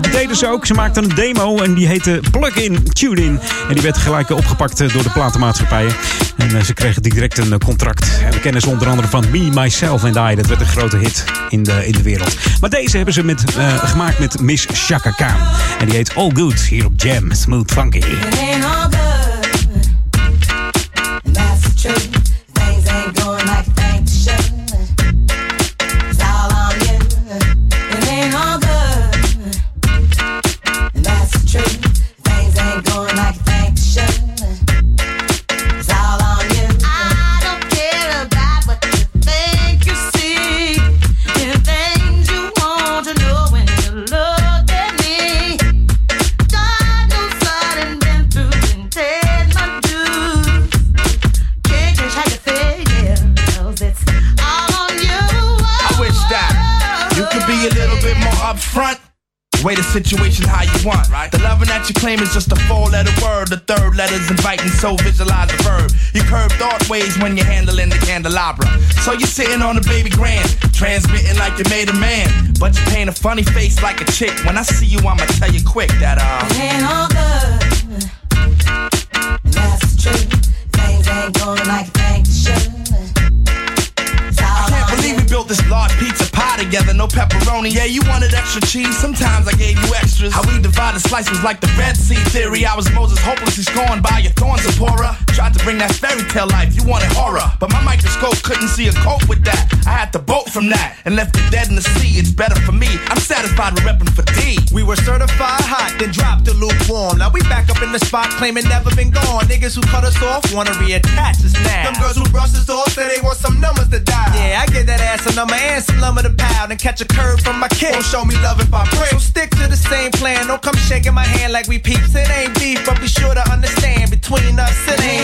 Dat deden ze ook. Ze maakten een demo en die heette Plug-in Tune-in. En die werd gelijk opgepakt eh, door de platenmaatschappijen. En eh, ze kregen direct een contract. En we kennen ze onder andere van Me, Myself and I. Dat werd een grote hit in de, in de wereld. Maar deze hebben ze met, gemaakt met Miss Chaka Khan. En die heet All Good hier op Jam. Smooth Funky. Claim is just a four letter word. The third letter's inviting, so visualize the verb. You curve thought ways when you're handling the candelabra. So you're sitting on a baby grand, transmitting like you made a man. But you paint a funny face like a chick. When I see you, I'ma tell you quick that, uh. It ain't all good. That's the truth. Things ain't going like you think they should. This large pizza pie together, no pepperoni. Yeah, you wanted extra cheese, sometimes I gave you extras. How we divided slices like the Red Sea theory. I was Moses hopelessly scorned by your thorns, Zipporah. Tried to bring that fairy tale life, you wanted horror. But my microscope couldn't see a cope with that. I had to bolt from that and left it dead in the sea. It's better for me. I'm satisfied with repping for D. We were certified hot, then dropped the lukewarm. Now we back up in the spot, claiming never been gone. Niggas who cut us off wanna reattach us now. Them girls who brush us off say they want some numbers to die. Yeah, I get that ass a number and some lumber to pound and catch a curve from my kid. Won't show me love if I pray. So stick to the same plan. Don't come shaking my hand like we peeps. It ain't beef, but be sure to understand between us it ain't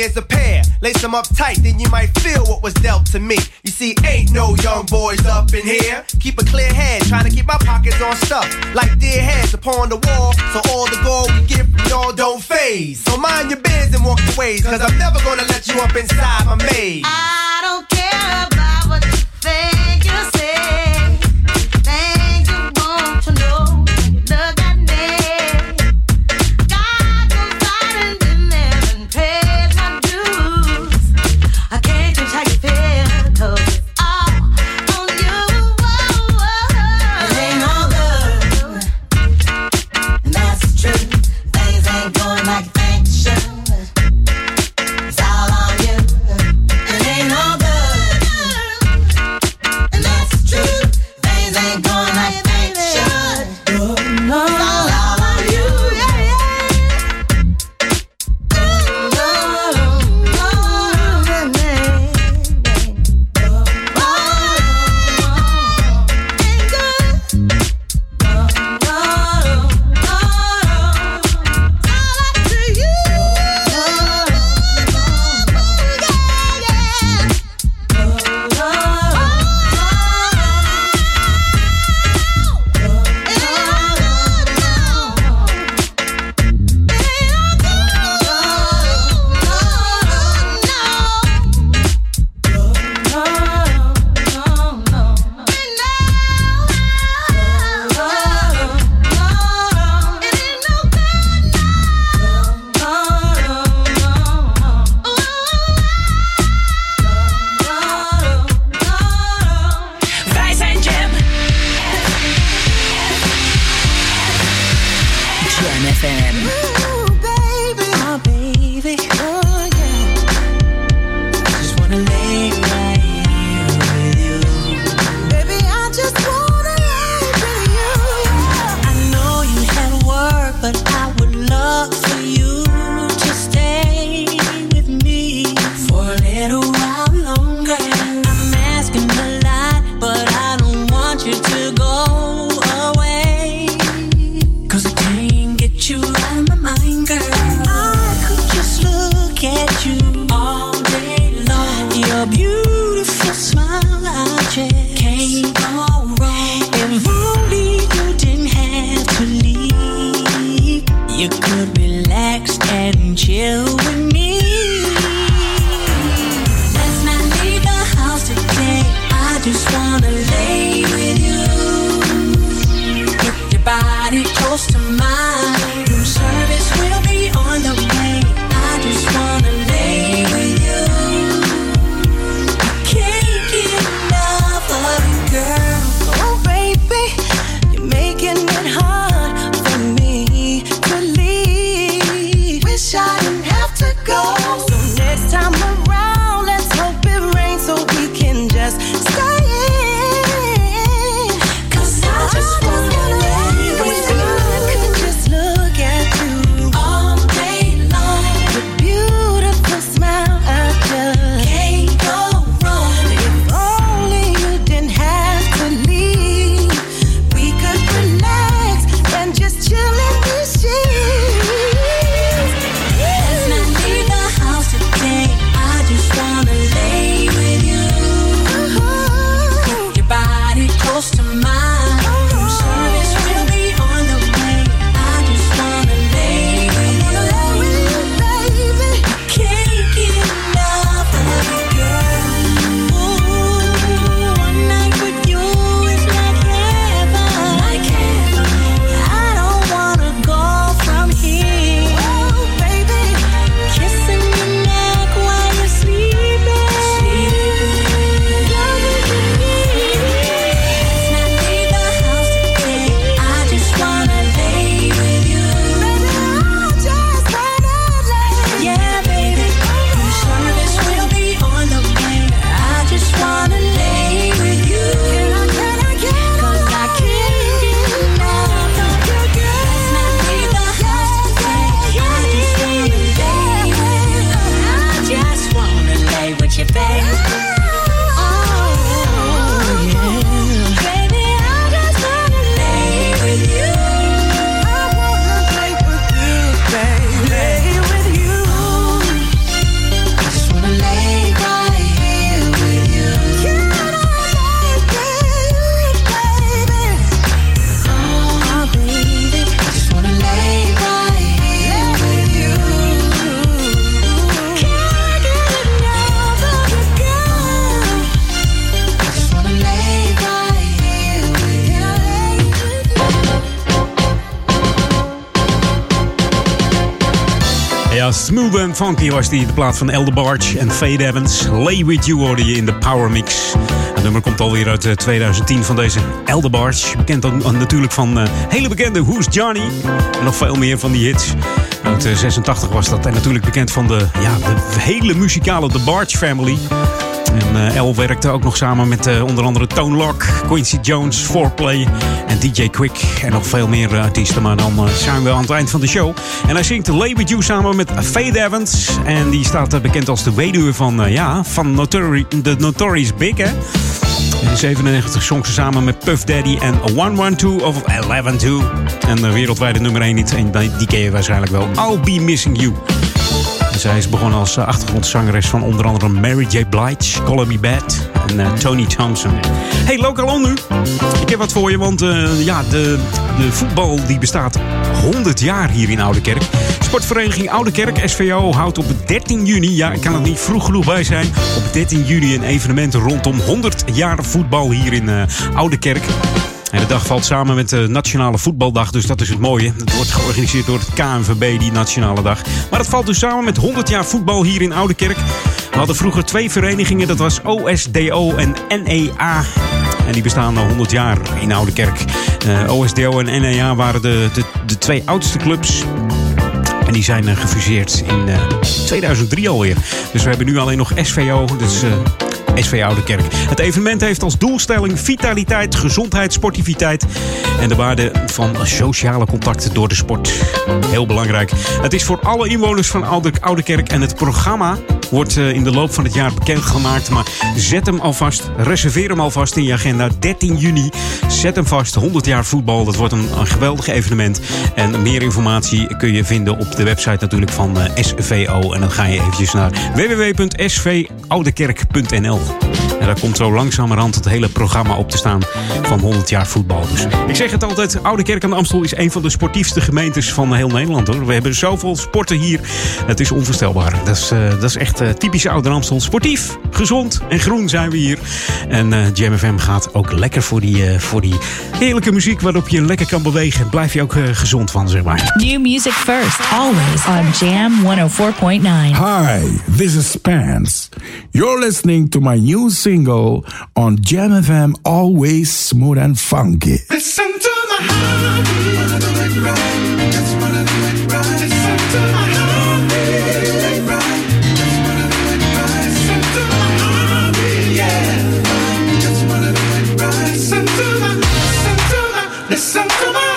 here's a pair. Lace them up tight, then you might feel what was dealt to me. You see, ain't no young boys up in here. Keep a clear head, trying to keep my pockets on stuff. Like dear heads upon the wall, so all the gold we get from y'all don't phase. So mind your biz and walk your ways, cause I'm never gonna let you up inside my maze. I don't care about what you think you say. And funky was die. De plaat van Elder Barge en Fade Evans. Lay With You hoorde je in de Power Mix. Het nummer komt alweer uit eh, 2010 van deze Elder Barge. Bekend dan eh, natuurlijk van eh, hele bekende Who's Johnny. En nog veel meer van die hits. Uit eh, 86 was dat. En natuurlijk bekend van de, ja, de hele muzikale The Barge Family. En eh, El werkte ook nog samen met eh, onder andere Tone Lock, Quincy Jones, Foreplay en DJ Quick. En nog veel meer eh, artiesten. Maar dan zijn we aan het eind van de show. En hij zingt With You samen met Faye Evans. En die staat bekend als de weduwe van, ja, van Notori- de Notorious Big, hè? In 97 zong ze samen met Puff Daddy en 112 of 112. En de wereldwijde nummer 1 niet. En die ken je waarschijnlijk wel. I'll Be Missing You. Zij is begonnen als eh, achtergrondzangeres van onder andere Mary J. Blige, Call Bad en eh, Tony Thompson. Hey, lokaal nu. Ik heb wat voor je, want eh, ja, de, de voetbal die bestaat 100 jaar hier in Oudekerk. Sportvereniging Oudekerk, SVO, houdt op 13 juni, ja, ik kan het niet vroeg genoeg bij zijn, op 13 juni een evenement rondom 100 jaar voetbal hier in eh Oudekerk. En de dag valt samen met de Nationale Voetbaldag, dus dat is het mooie. Het wordt georganiseerd door het KNVB, die Nationale Dag. Maar het valt dus samen met 100 jaar voetbal hier in Oudekerk. We hadden vroeger twee verenigingen, dat was OSDO en NEA. En die bestaan al 100 jaar in Oude Kerk. Eh, OSDO en NEA waren de, de, de twee oudste clubs. En die zijn eh, gefuseerd in eh, 2003 alweer. Dus we hebben nu alleen nog SVO. Dus eh, SV Oude Kerk. Het evenement heeft als doelstelling vitaliteit, gezondheid, sportiviteit en de waarde van sociale contacten door de sport. Heel belangrijk. Het is voor alle inwoners van Oude, Kerk en het programma wordt eh, in de loop van het jaar bekendgemaakt. Maar zet hem alvast, reserveer hem alvast in je agenda. 13 juni, zet hem vast. 100 jaar voetbal, dat wordt een, geweldig evenement. En meer informatie kun je vinden op de website natuurlijk van eh, SVO. En dan ga je eventjes naar www.svoudekerk.nl. En daar komt zo langzamerhand het hele programma op te staan van 100 jaar voetbal. Dus ik zeg het altijd, Oude Kerk aan de Amstel is een van de sportiefste gemeentes van heel Nederland. Hoor. We hebben zoveel sporten hier. Het is onvoorstelbaar. Dat is, eh, dat is echt eh, typisch Oude Amstel. Sportief, gezond en groen zijn we hier. En eh Jam FM gaat ook lekker voor die, eh, voor die heerlijke muziek waarop je lekker kan bewegen. Blijf je ook eh, gezond van, zeg maar. New music first, always on Jam 104.9. Hi, this is Spence. You're listening to my new single on Jam FM, always smooth and funky. Listen to my heartbeat. Wanna do it right. Just wanna do it right. Listen to my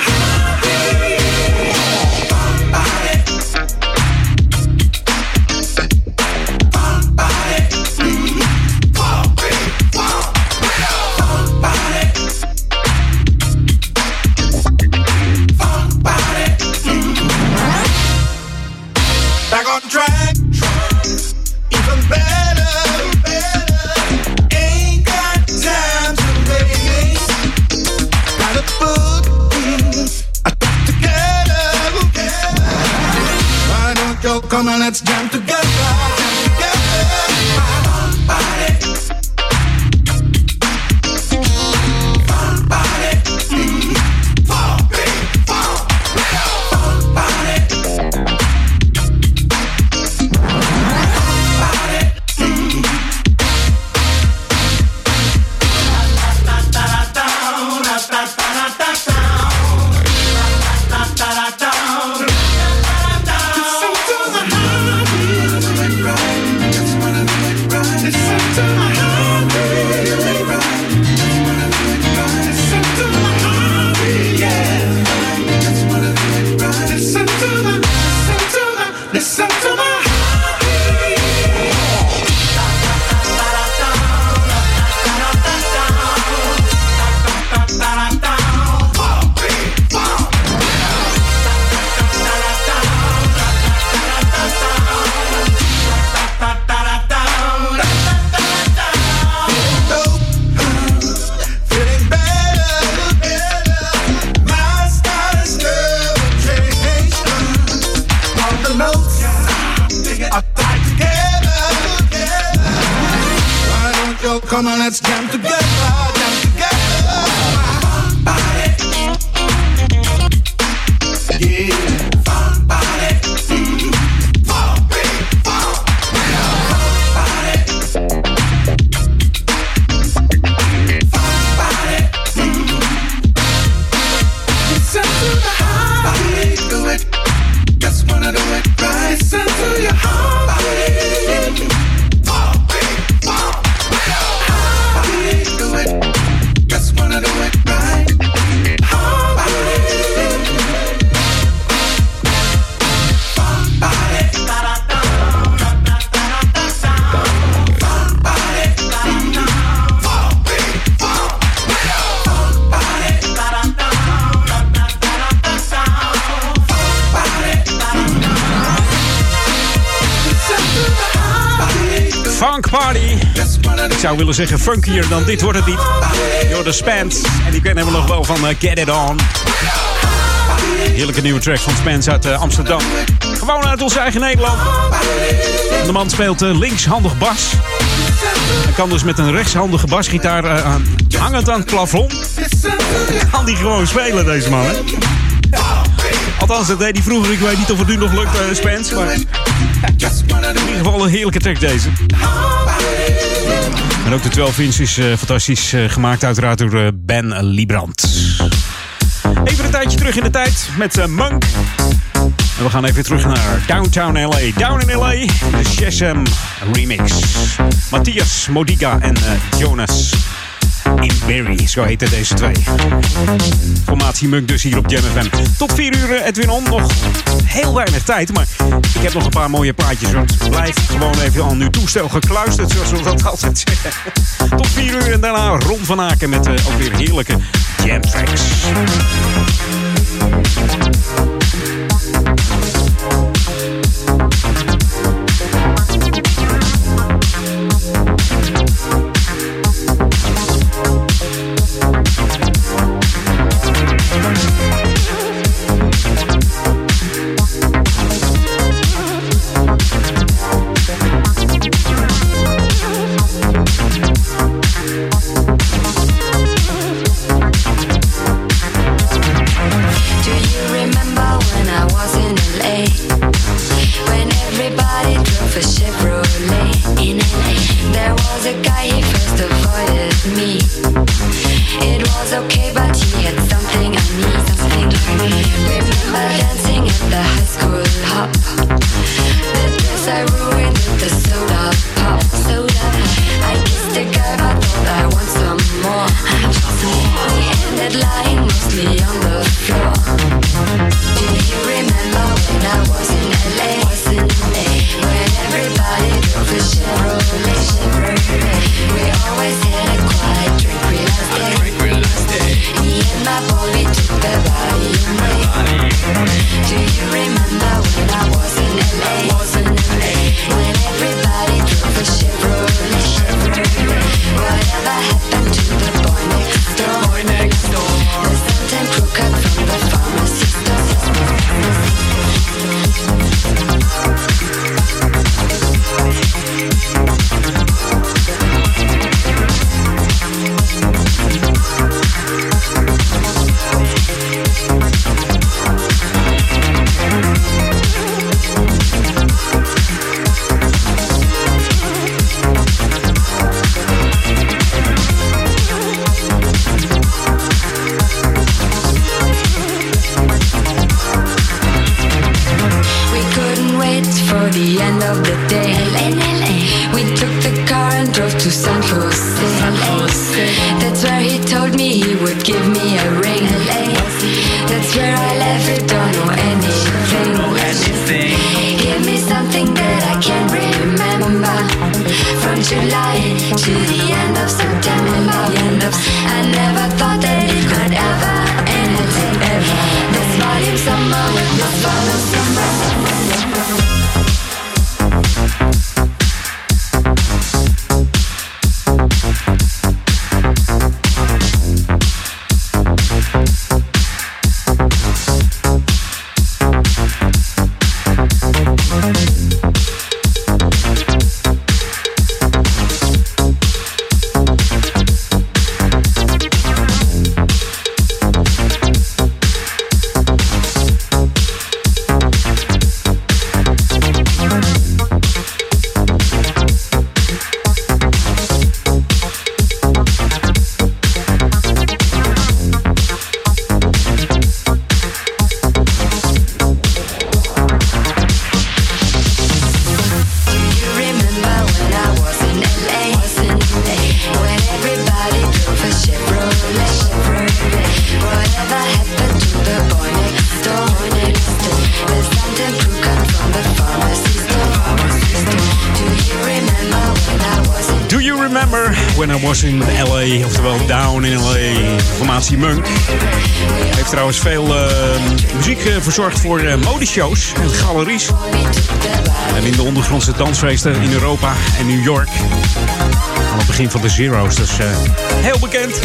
zou willen zeggen funkier dan dit wordt het niet. Door de Spans. En die kennen we nog wel van eh, Get It On. Heerlijke nieuwe track van Spans uit eh, Amsterdam. Gewoon uit ons eigen Nederland. De man speelt eh, linkshandig bas. Hij kan dus met een rechtshandige basgitaar aan- hangend aan het plafond. Kan die gewoon spelen, deze man. Hè? Althans, dat deed hij vroeger. Ik weet niet of het nu nog lukt, uh. Maar in ieder geval een heerlijke track deze. En ook de 12 inch is fantastisch eh, gemaakt, uiteraard door eh, Ben Liebrand. Even een tijdje terug in de tijd met eh, Monk. En we gaan even terug naar Downtown LA. Down in LA, de Shazam remix. Matthias Modiga en Jonas in Berry, zo heten deze twee. Formatie Munk dus hier op Jam FM. Tot 4 uur eh, Edwin On, nog heel weinig tijd. Maar ik heb nog een paar mooie plaatjes. Want blijf gewoon even aan uw toestel gekluisterd, zoals we dat altijd zeggen. Tot 4 uur en daarna Ron van Aken met eh, ook weer heerlijke jam tracks. Veel eh, muziek eh, verzorgd voor eh, modeshows en galeries. En in de ondergrondse dansfeesten in Europa en New York. Aan het begin van de Zero's. Eh, heel bekend.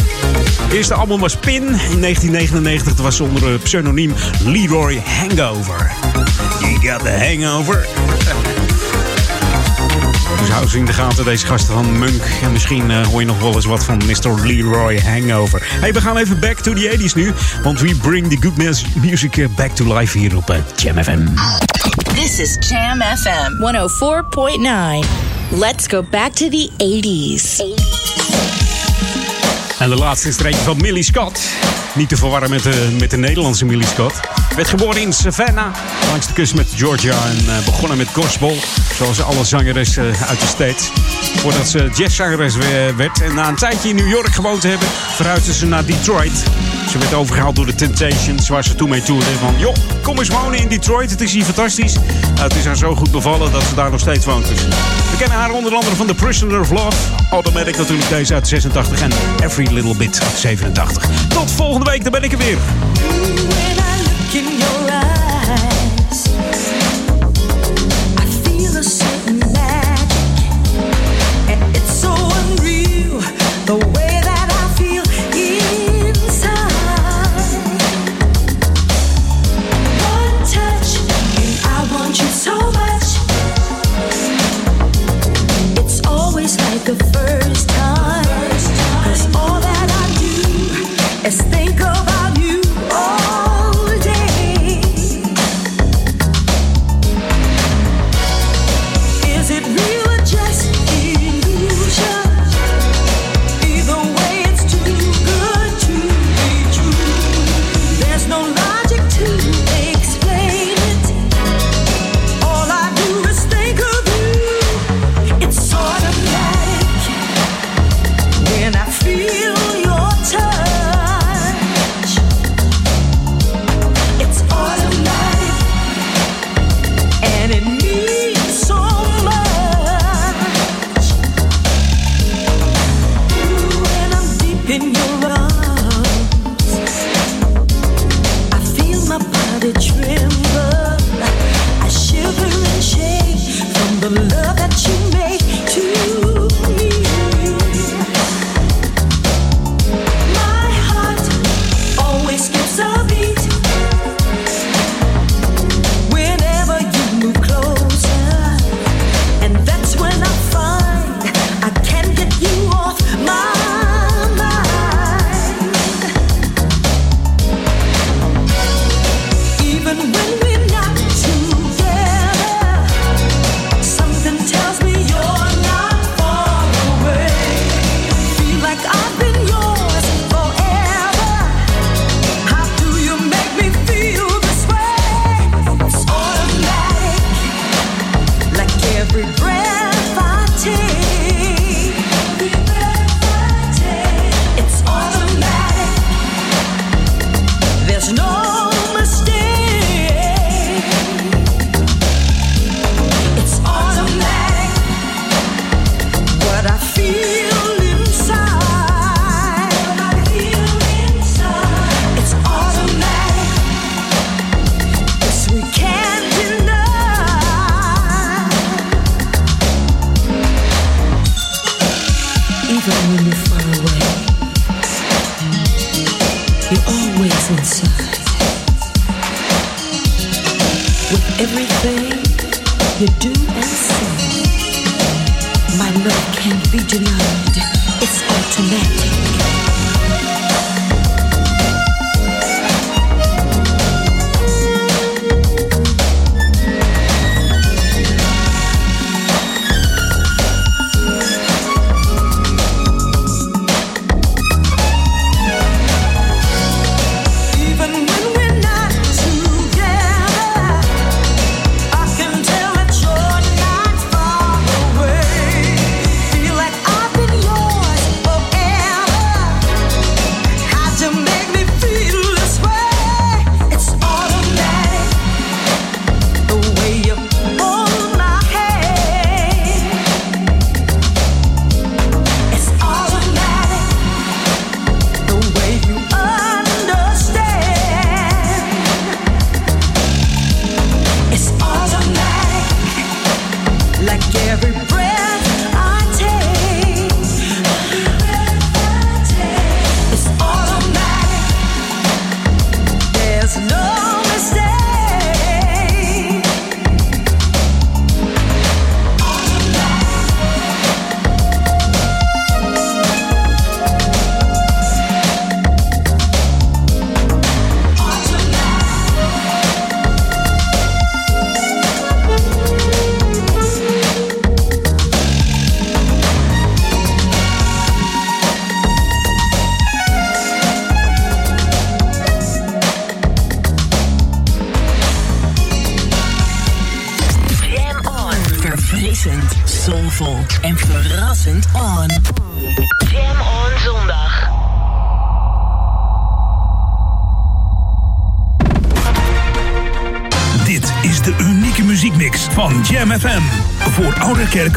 Het eerste album was Pin in 1999. Dat was onder het pseudoniem Leroy Hangover. You got the hangover. Nou, de gaten, deze gasten van Munk. En misschien eh, hoor je nog wel eens wat van Mr. Leroy Hangover. Hey, we gaan even back to the 80s nu. Want we bring the good music eh, back to life hier op uh, Jam FM. This is Jam FM 104.9. Let's go back to the 80s. En de laatste streekje van Millie Scott. Niet te verwarren met de, met de Nederlandse Millie Scott. Werd geboren in Savannah, langs de kust met Georgia en begonnen met gospel. Zoals alle zangeressen eh, uit de States. Voordat ze jazzzangeres werd. En na een tijdje in New York gewoond hebben, verhuisde ze naar Detroit. Ze werd overgehaald door de Temptations, waar ze toen mee toerde. Van, joh, kom eens wonen in Detroit, het is hier fantastisch. Het is haar zo goed bevallen dat ze daar nog steeds woont. Dus we kennen haar onder andere van The Prisoner of Love. Automatic natuurlijk deze uit 86 en Every Little Bit uit 87. Tot volgende week, dan ben ik er weer. the way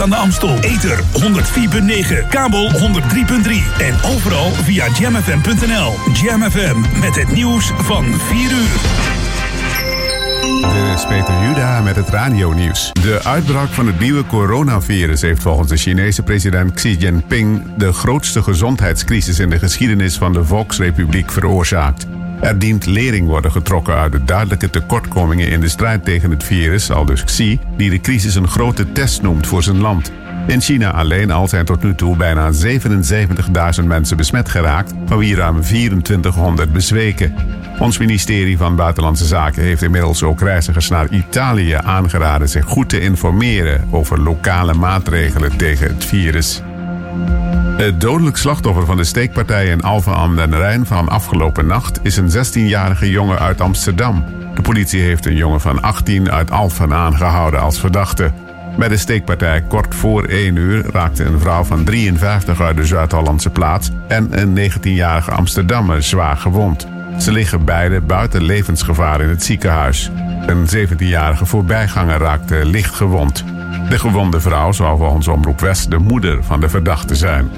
aan de Amstel. Ether 104.9, kabel 103.3 en overal via jamfm.nl. Jam FM met het nieuws van 4 uur. Dit is Peter Juda met het radio-nieuws. De uitbraak van het nieuwe coronavirus heeft volgens de Chinese president Xi Jinping de grootste gezondheidscrisis in de geschiedenis van de Volksrepubliek veroorzaakt. Er dient lering worden getrokken uit de duidelijke tekortkomingen in de strijd tegen het virus, al dus Xi, die de crisis een grote test noemt voor zijn land. In China alleen al zijn tot nu toe bijna 77.000 mensen besmet geraakt, van wie ruim 2400 bezweken. Ons ministerie van Buitenlandse Zaken heeft inmiddels ook reizigers naar Italië aangeraden zich goed te informeren over lokale maatregelen tegen het virus. Het dodelijk slachtoffer van de steekpartij in Alphen aan den Rijn van afgelopen nacht is een 16-jarige jongen uit Amsterdam. De politie heeft een jongen van 18 uit Alphen aangehouden als verdachte. Bij de steekpartij kort voor 1 uur raakte een vrouw van 53 uit de Zuid-Hollandse plaats en een 19-jarige Amsterdammer zwaar gewond. Ze liggen beide buiten levensgevaar in het ziekenhuis. Een 17-jarige voorbijganger raakte licht gewond. De gewonde vrouw zou volgens Omroep West de moeder van de verdachte zijn.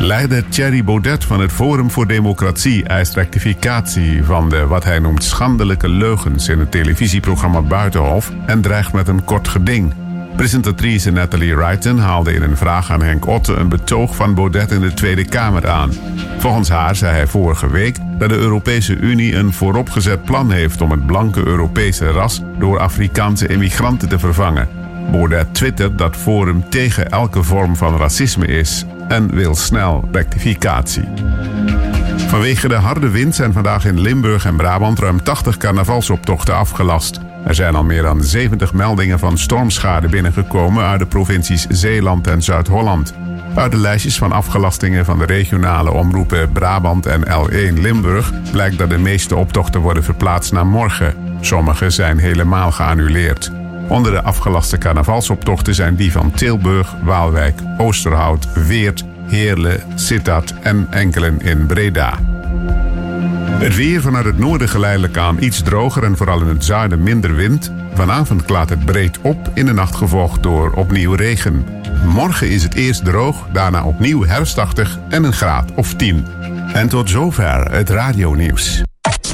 Leider Thierry Baudet van het Forum voor Democratie eist rectificatie van de wat hij noemt schandelijke leugens in het televisieprogramma Buitenhof en dreigt met een kort geding. Presentatrice Natalie Wrighton haalde in een vraag aan Henk Otte een betoog van Baudet in de Tweede Kamer aan. Volgens haar zei hij vorige week dat de Europese Unie een vooropgezet plan heeft om het blanke Europese ras door Afrikaanse immigranten te vervangen. Baudet twittert dat Forum tegen elke vorm van racisme is en wil snel rectificatie. Vanwege de harde wind zijn vandaag in Limburg en Brabant ruim 80 carnavalsoptochten afgelast. Er zijn al meer dan 70 meldingen van stormschade binnengekomen uit de provincies Zeeland en Zuid-Holland. Uit de lijstjes van afgelastingen van de regionale omroepen Brabant en L1 Limburg blijkt dat de meeste optochten worden verplaatst naar morgen. Sommige zijn helemaal geannuleerd. Onder de afgelaste carnavalsoptochten zijn die van Tilburg, Waalwijk, Oosterhout, Weert, Heerlen, Sittard en enkelen in Breda. Het weer vanuit het noorden geleidelijk aan iets droger en vooral in het zuiden minder wind. Vanavond klaart het breed op, in de nacht gevolgd door opnieuw regen. Morgen is het eerst droog, daarna opnieuw herfstachtig en een graad of 10. En tot zover het radionieuws.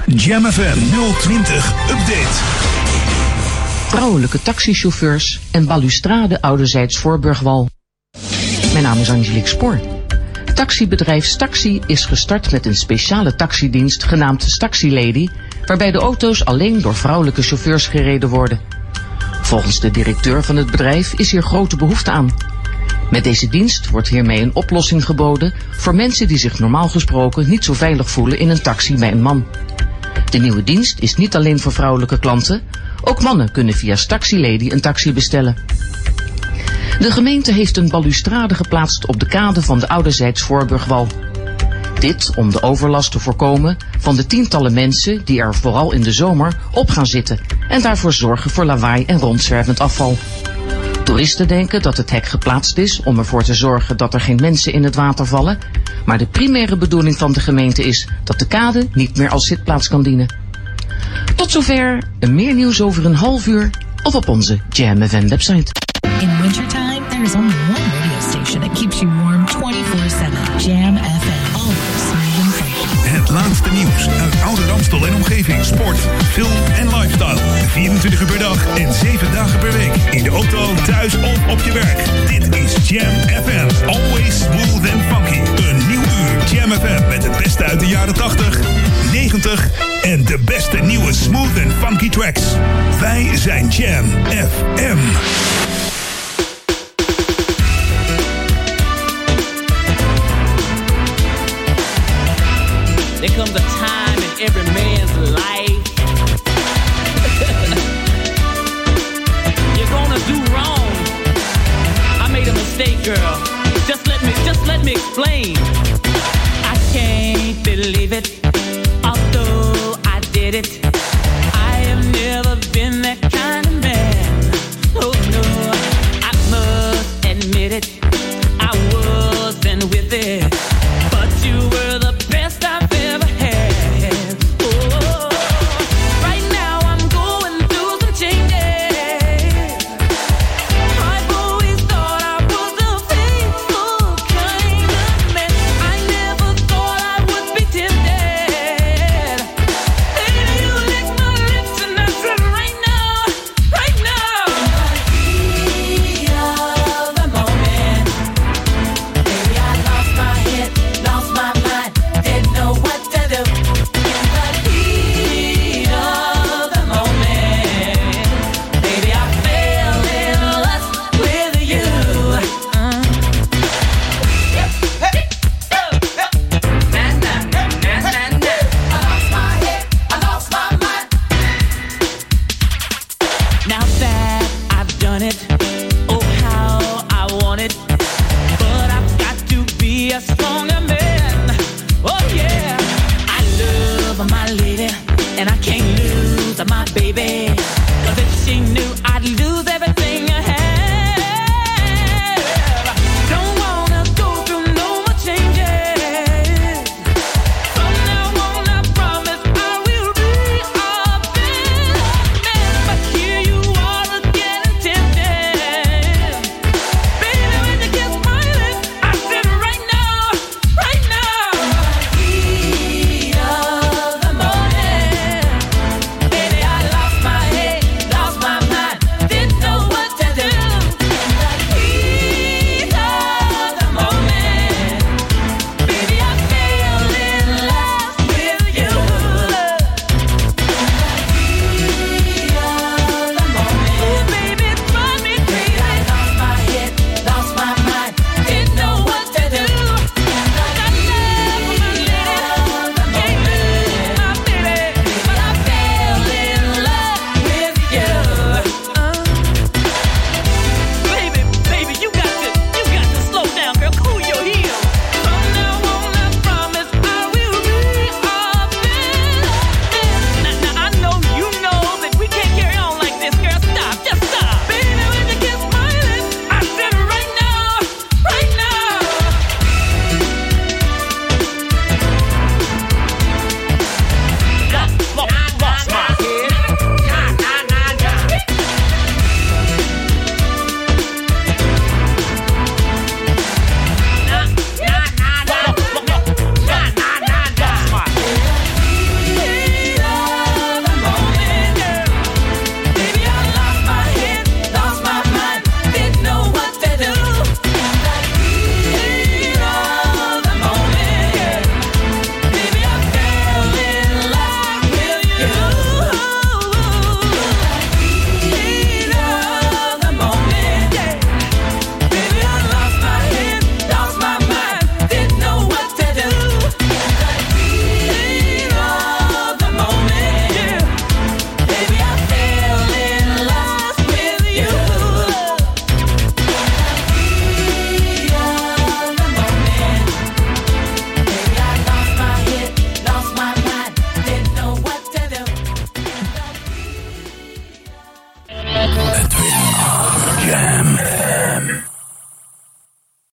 Jam FM 020 Update. Vrouwelijke taxichauffeurs en balustrade ouderzijds Voorburgwal. Mijn naam is Angelique Spoor. Taxibedrijf Staxi is gestart met een speciale taxidienst genaamd Staxi Lady, waarbij de auto's alleen door vrouwelijke chauffeurs gereden worden. Volgens de directeur van het bedrijf is hier grote behoefte aan. Met deze dienst wordt hiermee een oplossing geboden voor mensen die zich normaal gesproken niet zo veilig voelen in een taxi bij een man. De nieuwe dienst is niet alleen voor vrouwelijke klanten, ook mannen kunnen via Staxi Lady een taxi bestellen. De gemeente heeft een balustrade geplaatst op de kade van de ouderzijds Voorburgwal. Dit om de overlast te voorkomen van de tientallen mensen die er vooral in de zomer op gaan zitten en daarvoor zorgen voor lawaai en rondzwervend afval. Toeristen denken dat het hek geplaatst is om ervoor te zorgen dat er geen mensen in het water vallen, maar de primaire bedoeling van de gemeente is dat de kade niet meer als zitplaats kan dienen. Tot zover, meer nieuws over een half uur of op onze Jam FM website. In wintertime, there is only one radio station that keeps you warm 24-7. Jam FM. Always smooth and funky. Het laatste nieuws uit Oude Ramstel en omgeving. Sport, film en lifestyle. 24 uur per dag en 7 dagen per week. In de auto, thuis of op je werk. Dit is Jam FM. Always smooth and funky. Een nieuw uur Jam FM met het beste uit de jaren 80, 90 en de beste nieuwe smooth and funky tracks. Wij zijn Jam FM. There comes a time in every man's life. You're gonna do wrong. I made a mistake, girl. Just let me, just let me explain. I can't believe it, it.